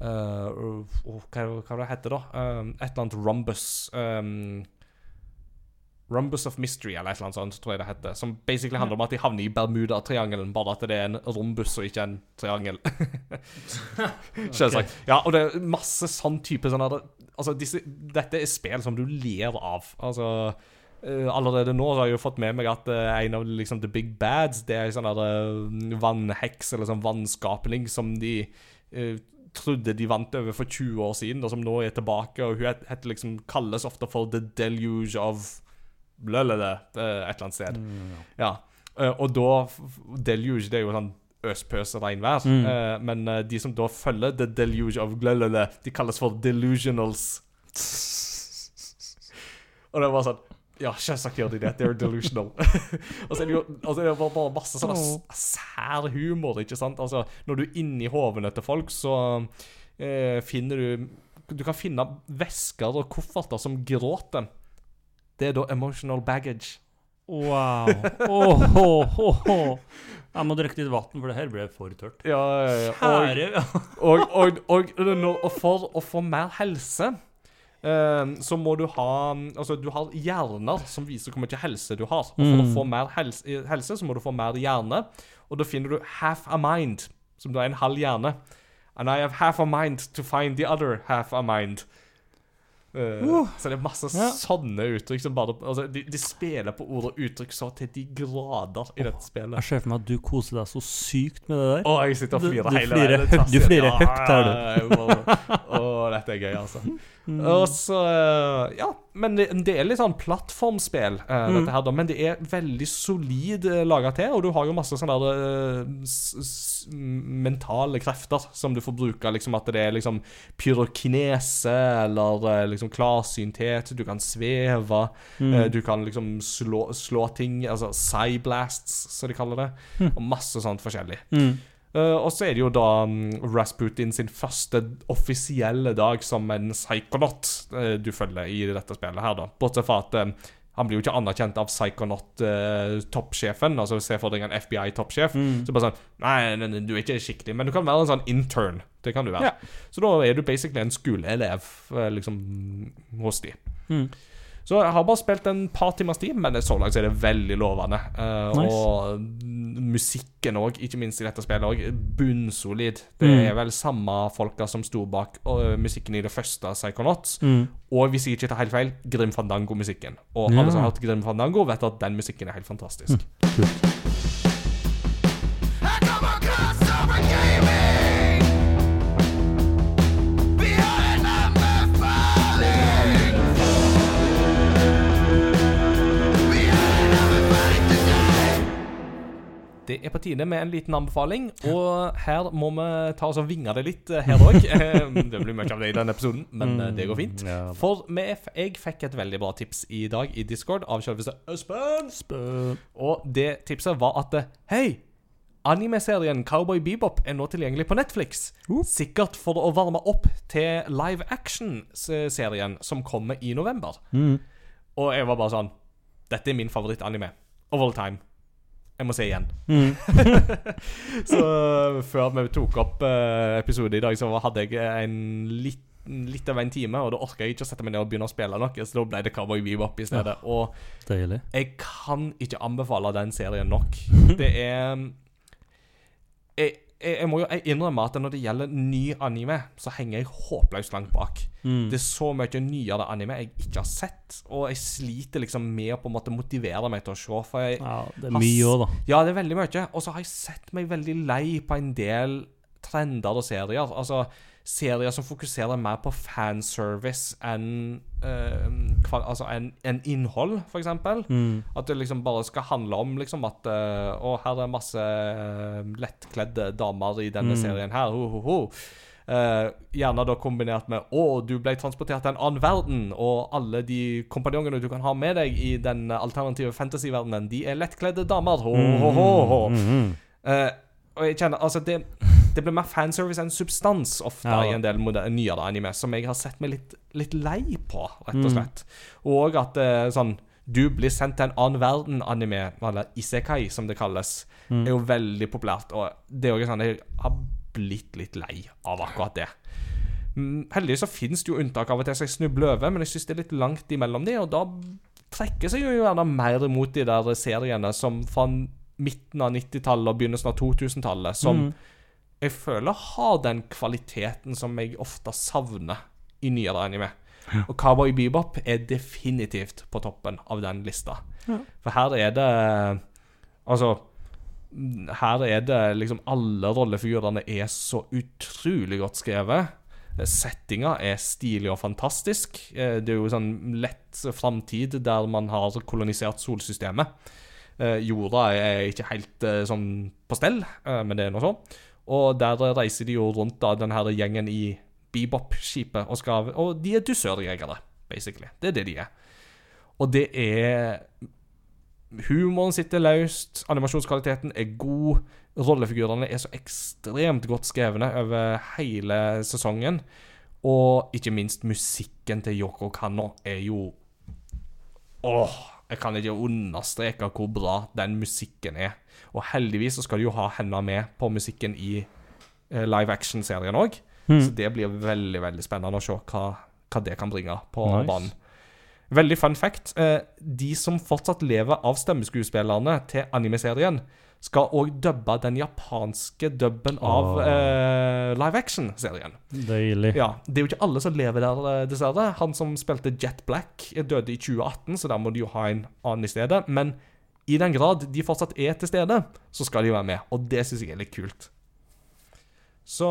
uh, oh, hva, hva det heter det da? Um, et eller annet Rumbus um, Rumbus of Mystery, eller et eller annet sånt, tror jeg det heter. Som basically handler om at de havner i Bermuda-triangelen, bare at det er en rombus og ikke en triangel. <laughs> Selvsagt. Ja, og det er masse sånn type sånn Altså, disse, dette er spill som du ler av. Altså Uh, Allerede nå har jeg jo fått med meg at uh, en av liksom the big bads, det er en sånn eh, vannheks, eller sånn vannskapning, som de eh, trodde de vant over for 20 år siden, og som nå er tilbake. Og hun het, het liksom, kalles ofte for The Deluge of Blølele, et eller annet sted. Ja. Eh, og da Deluge, det er jo sånn øspøs regnvær. Eh, men eh, de som da følger The Deluge of Glølele, de kalles for Delusionals. <laughs> og det var sånn Ja, selvsagt gjør de det. They're delusional. <laughs> og så er det jo altså, det er bare, bare masse sånn sær humor, ikke sant? Altså, når du er inni hovene til folk, så eh, finner du Du kan finne vesker og kofferter som gråter. Det er da emotional baggage. Wow. Oh, oh, oh, oh. Jeg må drikke litt vann, for det her ble for tørt. Ja, ja, ja. Og, og, og, og, for å få mer helse så må du ha Altså, du har hjerner som viser hvor mye helse du har. Og for å få mer helse, helse, så må du få mer hjerne. Og da finner du half a mind, som da er en halv hjerne. And I have half a mind to find the other half a mind. Eh, Så det er masse Ja. sånne uttrykk som bare altså, de, de spiller på ord og uttrykk så til de grader i dette spillet. Jeg ser for meg at du koser deg så sykt med det der. Å, jeg sitter og Du- flirer du hele veien. du flirer høyt her, du. Å, dette er gøy, altså. Mm. Og så eh, Ja, men det, det er litt sånn plattformspill, eh, Mm. dette her, da. Men det er veldig solid uh, laga til, og du har jo masse sånne der uh, mentale krefter som du får bruke. Liksom at det er liksom pyrokinese eller eh, liksom klarsynthet. Du kan sveve. Mm. eh, du kan liksom slå, slå ting. Altså cyblasts, som de kaller det. Og masse sånt forskjellig. Mm. Eh, og så er det jo da um, Rasputin sin første offisielle dag som en psykonaut uh, du følger i dette spillet her, da. Bortsett fra at eh, han blir jo ikke anerkjent av psykonaut-toppsjefen. altså Se for deg en FBI-toppsjef. Mm. Så bare sånn nei, nei, nei, du er ikke skikkelig, men du kan være en sånn intern. Det kan du være. Ja. Så da er du basically en skoleelev liksom hos de. Mm. Så jeg har bare spilt en par timers tid, men så langt så er det veldig lovende. Uh, Nice. Og musikken òg, ikke minst i dette spillet, også, bunnsolid. Det Mm. er vel samme folka som sto bak uh, musikken i det første Psychonauts. Mm. Og hvis jeg ikke tar helt feil, Grim Fandango-musikken. Og Ja. alle som har hørt Grim Fandango, vet at den musikken er helt fantastisk. I er på tide med en liten anbefaling, og her må vi ta oss og vinge det litt eh, her òg. <laughs> det blir mye av det i denne episoden, men eh, det går fint. Ja. For jeg fikk et veldig bra tips i dag i Discord av selveste Espen. Og det tipset var at eh, Hei! Anime-serien Cowboy Bebop er nå tilgjengelig på Netflix. Sikkert for å varme opp til live action-serien som kommer i november. Mm. Og jeg var bare sånn Dette er min favoritt-anime. Of all time. Jeg må se igjen. Mm. <laughs> Så før vi tok opp uh, episode i dag, så hadde jeg en litt Litt av en time, og da orka jeg ikke å sette meg ned og begynne å spille noe, så da ble det Cowboy Bebop i stedet. Og Deilig. jeg kan ikke anbefale den serien nok. <laughs> Det er jeg, jeg, jeg må jo innrømme at når det gjelder ny anime, så henger jeg håpløst langt bak. Mm. Det er så mye nyere anime jeg ikke har sett, og jeg sliter liksom med å på en måte motivere meg til å se. For jeg, Ja, det er mye òg, da. ja, det er veldig mye. Og så har jeg sett meg veldig lei på en del trender og serier. Altså serier som fokuserer mer på fanservice enn kval- altså en, en innhold, eksempel. Mm. At det liksom bare skal handle om liksom at eh, Å, her er masse eh, lettkledde damer i denne Mm. serien her. Ho, ho, ho. Uh, gjerne da kombinert med 'Å, du ble transportert til en annen verden', og alle de kompanjongene du kan ha med deg i den alternative fantasyverdenen, de er lettkledde damer. Ho, ho, ho, ho. Mm. Eh, og jeg kjenner Altså, det, det blir mer fanservice enn substans ofte Ja. i en del nyere anime, som jeg har sett meg litt, litt lei på, rett og Mm. slett. Og at eh, sånn Du blir sendt til en annen verden-anime, eller isekai, som det kalles, Mm. er jo veldig populært. Og det er jo sånn Jeg har blitt litt lei av akkurat det. Mm, Heldigvis så finnes det jo unntak av og til så jeg snubler over, men jeg syns det er litt langt imellom de, og da trekker seg jo gjerne mer imot de der seriene som fra midten av 90-tallet og begynnelsen av 2000-tallet, som Mm. Jeg føler har den kvaliteten som jeg ofte savner i nyere anime. Og Cowboy Bebop er definitivt på toppen av den lista. For her er det Altså Her er det liksom Alle rollefigurene er så utrolig godt skrevet. Settinga er stilig og fantastisk. Eh, Det er jo sånn lett framtid der man har kolonisert solsystemet. Eh, jorda er ikke helt eh, sånn på stell, men det er nå så. Og der reiser de jo rundt da, den her gjengen i Bebop-skipet, og, skal, og de er dusørjegere, basically. Det er det de er. Og det er Humoren sitter løst, animasjonskvaliteten er god, rollefigurene er så ekstremt godt skrevne over hele sesongen. Og ikke minst musikken til Yoko Kanno er jo Åh, jeg kan ikke understreke hvor bra den musikken er. Og heldigvis så skal de jo ha henne med på musikken i eh, live action-serien òg. Mm. Så det blir veldig veldig spennende å se hva, hva det kan bringe på Nice. banen. Veldig fun fact. Eh, de som fortsatt lever av stemmeskuespillerne til anime-serien, skal òg dubbe den japanske dubben av oh. eh, live action-serien. Deilig. Ja, Det er jo ikke alle som lever der, eh, dessverre. Han som spilte Jet Black, døde i 2018, så der må de jo ha en annen i stedet. Men i den grad de fortsatt er til stede, så skal de være med. Og det syns jeg er litt kult. Så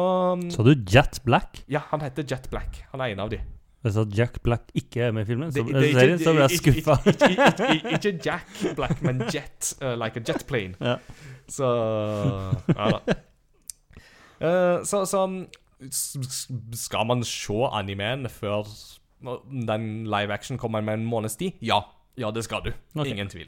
Sa du Jet Black? Ja, han heter Jet Black. Han er en av de. Hvis at Jack Black ikke er med i filmen, så, Det- det er serien, så blir jeg skuffa. Ikke, ikke, ikke, ikke Jack Black, men Jet. uh, like a jet plane. Ja. Så Ja da. Uh, så, så s- Skal man se animeen før den live action kommer med en måneds tid? Ja. Ja, det skal du. Okay. Ingen tvil.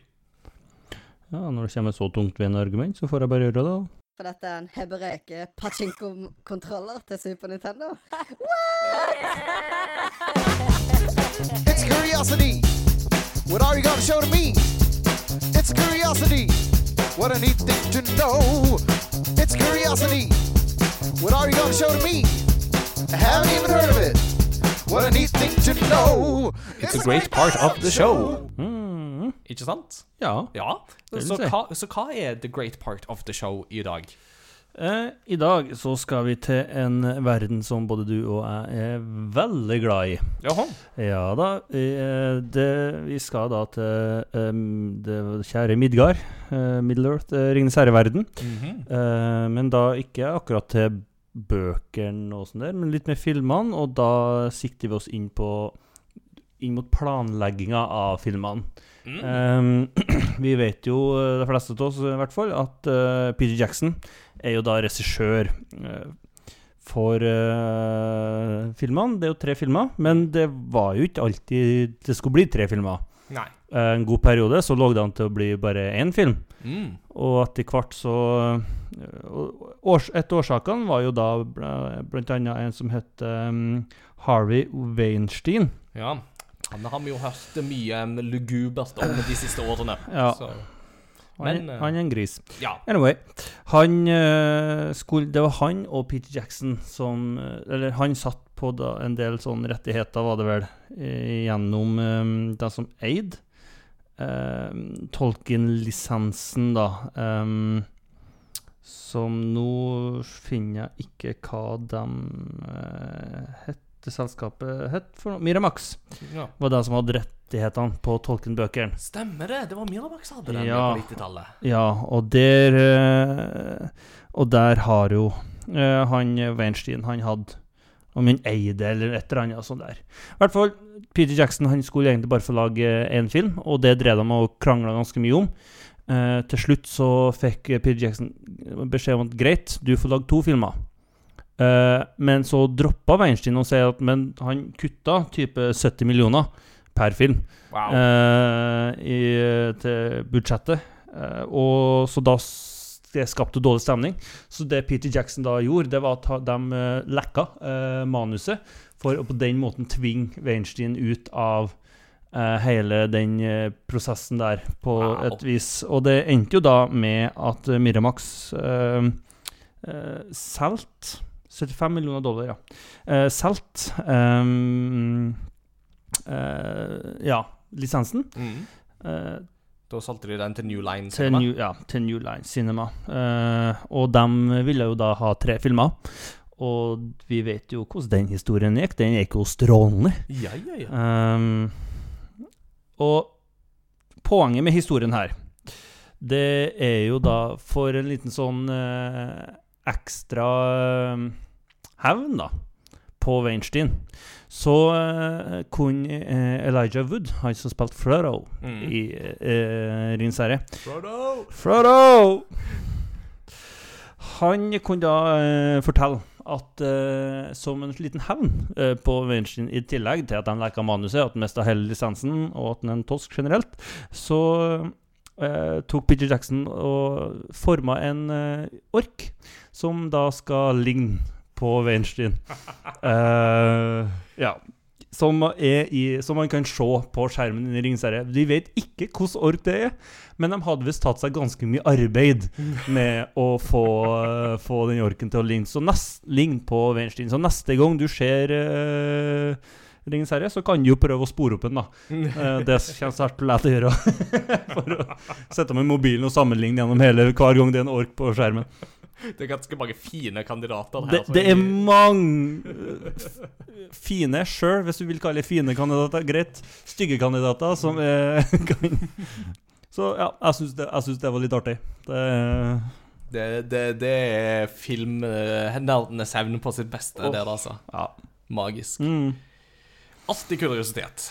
Ja, når det kommer så tungtveiende argument, så får jeg bare gjøre det. da. For dette er en Hebereke pachinko-kontroller til Super Nintendo. <laughs> It's curiosity. What are you gonna show to me? It's curiosity. What a neat thing to know. It's curiosity. What are you gonna show to me? I haven't even heard of it. What a neat thing to know. It's a great part of the show. Mm, Ikke sant? ja. Ja. Så hva, så hva er the great part of the show i dag? Eh, I dag så skal vi til en verden som både du og jeg er veldig glad i. Jaha. Ja da. eh, det, vi skal da til em, det kjære Midgard. Uh, Middle-earth, uh, Ringenes herre-verden. Mhm. Eh, men da ikke akkurat til bøkene og sånn der, men litt med filmene. Og da sikter vi oss inn på inn mot planlegginga av filmene. Mm. Um, <clears throat> vi vet jo, eh, de fleste av oss i hvert fall, at uh, Peter Jackson er jo da regissør uh, for uh, filmene. Det er jo tre filmer, men det var jo ikke alltid det skulle bli tre filmer. Nei. Eh, en god periode så lå det an til å bli bare én film. Mm. Og etter hvert så års, Et av årsakene var jo da bl.a. en som het um, Harvey Weinstein. Ja. Han har vi jo hørt mye lugubert om de siste årene. Ja. Så, Men, øh, han er en gris. ja. Anyway, han øh, skulle Det var han og Peter Jackson som øh, Eller han satt på da en del sånne rettigheter, var det vel, eh, gjennom um, de som eide um, Tolkien-lisensen, da. Um, som nå finner jeg ikke hva de uh, hette selskapet het for noe. Miramax ja. var det som hadde rettighetene på Tolkien-bøkene. Stemmer det. Det var Miramax hadde den Ja. på 90-tallet. Ja, og der eh, Og der har jo eh, han Weinstein Han hadde om han eide eller et eller annet sånt der. I hvert fall, Peter Jackson han skulle egentlig bare få lage én film, og det drev de og krangla ganske mye om. Eh, til slutt så fikk Peter Jackson beskjed om at greit, du får lage to filmer. Eh, men så droppa Weinstein og sier at men han kutta type 70 millioner per film Wow. uh, i, til budsjettet. Uh, og så da det skapte dårlig stemning. Så det Peter Jackson da gjorde, det var at de lekka manuset for å på den måten tvinge Weinstein ut av hele den prosessen der, på Wow. et vis. Og det endte jo da med at Miramax uh, solgte 75 millioner dollar, ja. Uh, solgte um, eh, Ja, lisensen. Mm. eh, Da solgte de den til New Line Cinema. New, ja, til New Line Cinema. Eh, og de ville jo da ha tre filmer. Og vi vet jo hvordan den historien gikk. Den gikk jo strålende. Ja, ja, ja. Um, og poenget med historien her, det er jo da for en liten sånn eh, ekstra eh, hevn, da, på Weinstein, så eh, kunne eh, Elijah Wood, han som spilte Frodo Mm. i uh, Rins herre Frodo! Frodo! Han kunne da fortelle at uh, som en liten hevn uh, på Weinstein, i tillegg til at de leka manuset, at han mista hele lisensen, og at han er en tosk generelt, så eh, tok Peter Jackson og forma en eh, ork som da skal ligne på Weinstein. <laughs> Eh, ja. Som, er i, som man kan se på skjermen i Ringenes herre. De vet ikke hvordan ork det er, men de hadde visst tatt seg ganske mye arbeid med å få, uh, få den orken til å ligne, så nest, ligne på Weinstein. Så neste gang du ser uh, Ringenes herre, så kan du jo prøve å spore opp en, da. <laughs> Eh, det kommer svært til lett å gjøre. <laughs> For å sette med mobilen og sammenligne gjennom hele hver gang det er en ork på skjermen. Det er ganske mange fine kandidater her. Det, så det er mange øh, fine, sure, hvis du vil kalle det fine kandidater. Greit. Stygge kandidater som er <laughs> kan. Så ja, jeg syns det, det var litt artig. Det, det, det, det er filmnerdenes hevn på sitt beste, det der, altså. ja. Magisk. Mm. Alltid kuriositet.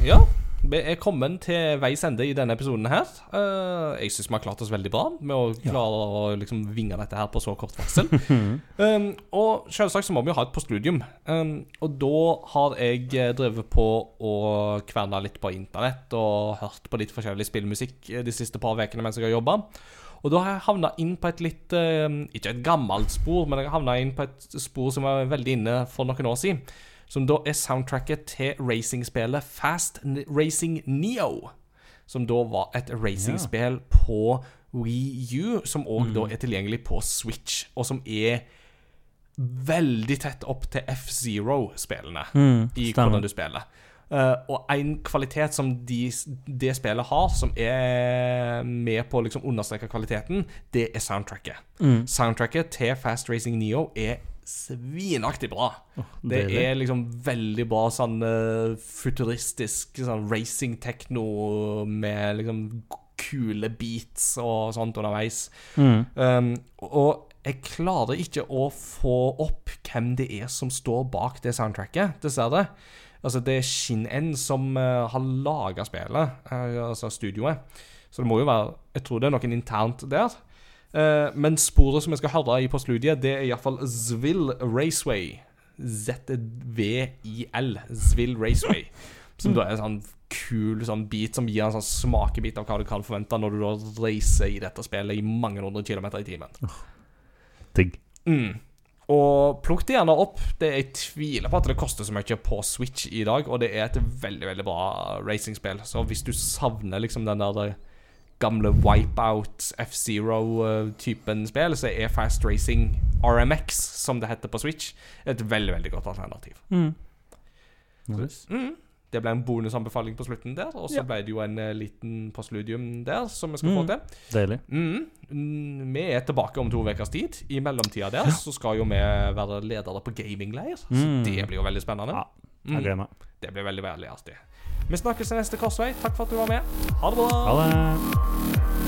Ja, vi er kommet til veis ende i denne episoden her. Eh, jeg syns vi har klart oss veldig bra med å klare å liksom vinge dette her på så kort varsel. <laughs> um, og selvsagt så må vi jo ha et postludium. Um, og da har jeg eh, drevet på og kverna litt på internett og hørt på litt forskjellig spillmusikk eh, de siste par ukene mens jeg har jobba. Og da har jeg havna inn på et litt Ikke et gammelt spor, men jeg har havna inn på et spor som var veldig inne for noen år siden. Som da er soundtracket til racingspillet Fast Racing Neo. Som da var et racingspill på Wii U, som òg da er tilgjengelig på Switch, og som er veldig tett opp til F-Zero-spillene i hvordan du spiller. Uh, og en kvalitet som de, det spillet har, som er med på å liksom understreke kvaliteten, det er soundtracket. Soundtracket til Fast Racing Neo er svinaktig bra. det er liksom veldig bra sånn eh, futuristisk sånn racing-tekno med liksom kule beats og sånt underveis. Um, og jeg klarer ikke å få opp hvem det er som står bak det soundtracket, dessverre. Altså, det er Shin-N som uh, har laga spillet, uh, altså studioet. Så det må jo være Jeg tror det er noen internt der. Eh, men sporet som jeg skal høre i på studiet, det er iallfall Zwill Raceway. Z-V-I-L. Zwill Raceway. <laughs> Som da er en sånn kul sånn bit som gir en sånn smakebit av hva du kan forvente når du da racer i dette spillet i mange hundre kilometer i timen. Digg. Mm. Og plukk det gjerne opp. Det Jeg tviler på at det koster så mye på Switch i dag, og det er et veldig veldig bra racingspill. Så hvis du savner liksom den der eh, gamle Wipeout F-Zero-typen spill, så er Fast Racing RMX, som det heter på Switch, et veldig veldig godt alternativ. Nice. Mm. Det ble en bonusanbefaling på slutten der, og så Ja. ble det jo en eh, liten postludium der som vi skal få Mm. til. Deilig. Mm. Mm, Vi er tilbake om to ukers tid. I mellomtida der så skal jo vi være ledere på gamingleir. Så Mm. det blir jo veldig spennende. Ja, Mm. Jeg gleder meg. Det blir veldig veldig artig. Vi snakkes i neste korsvei. Takk for at du var med. Ha det bra. Ha det.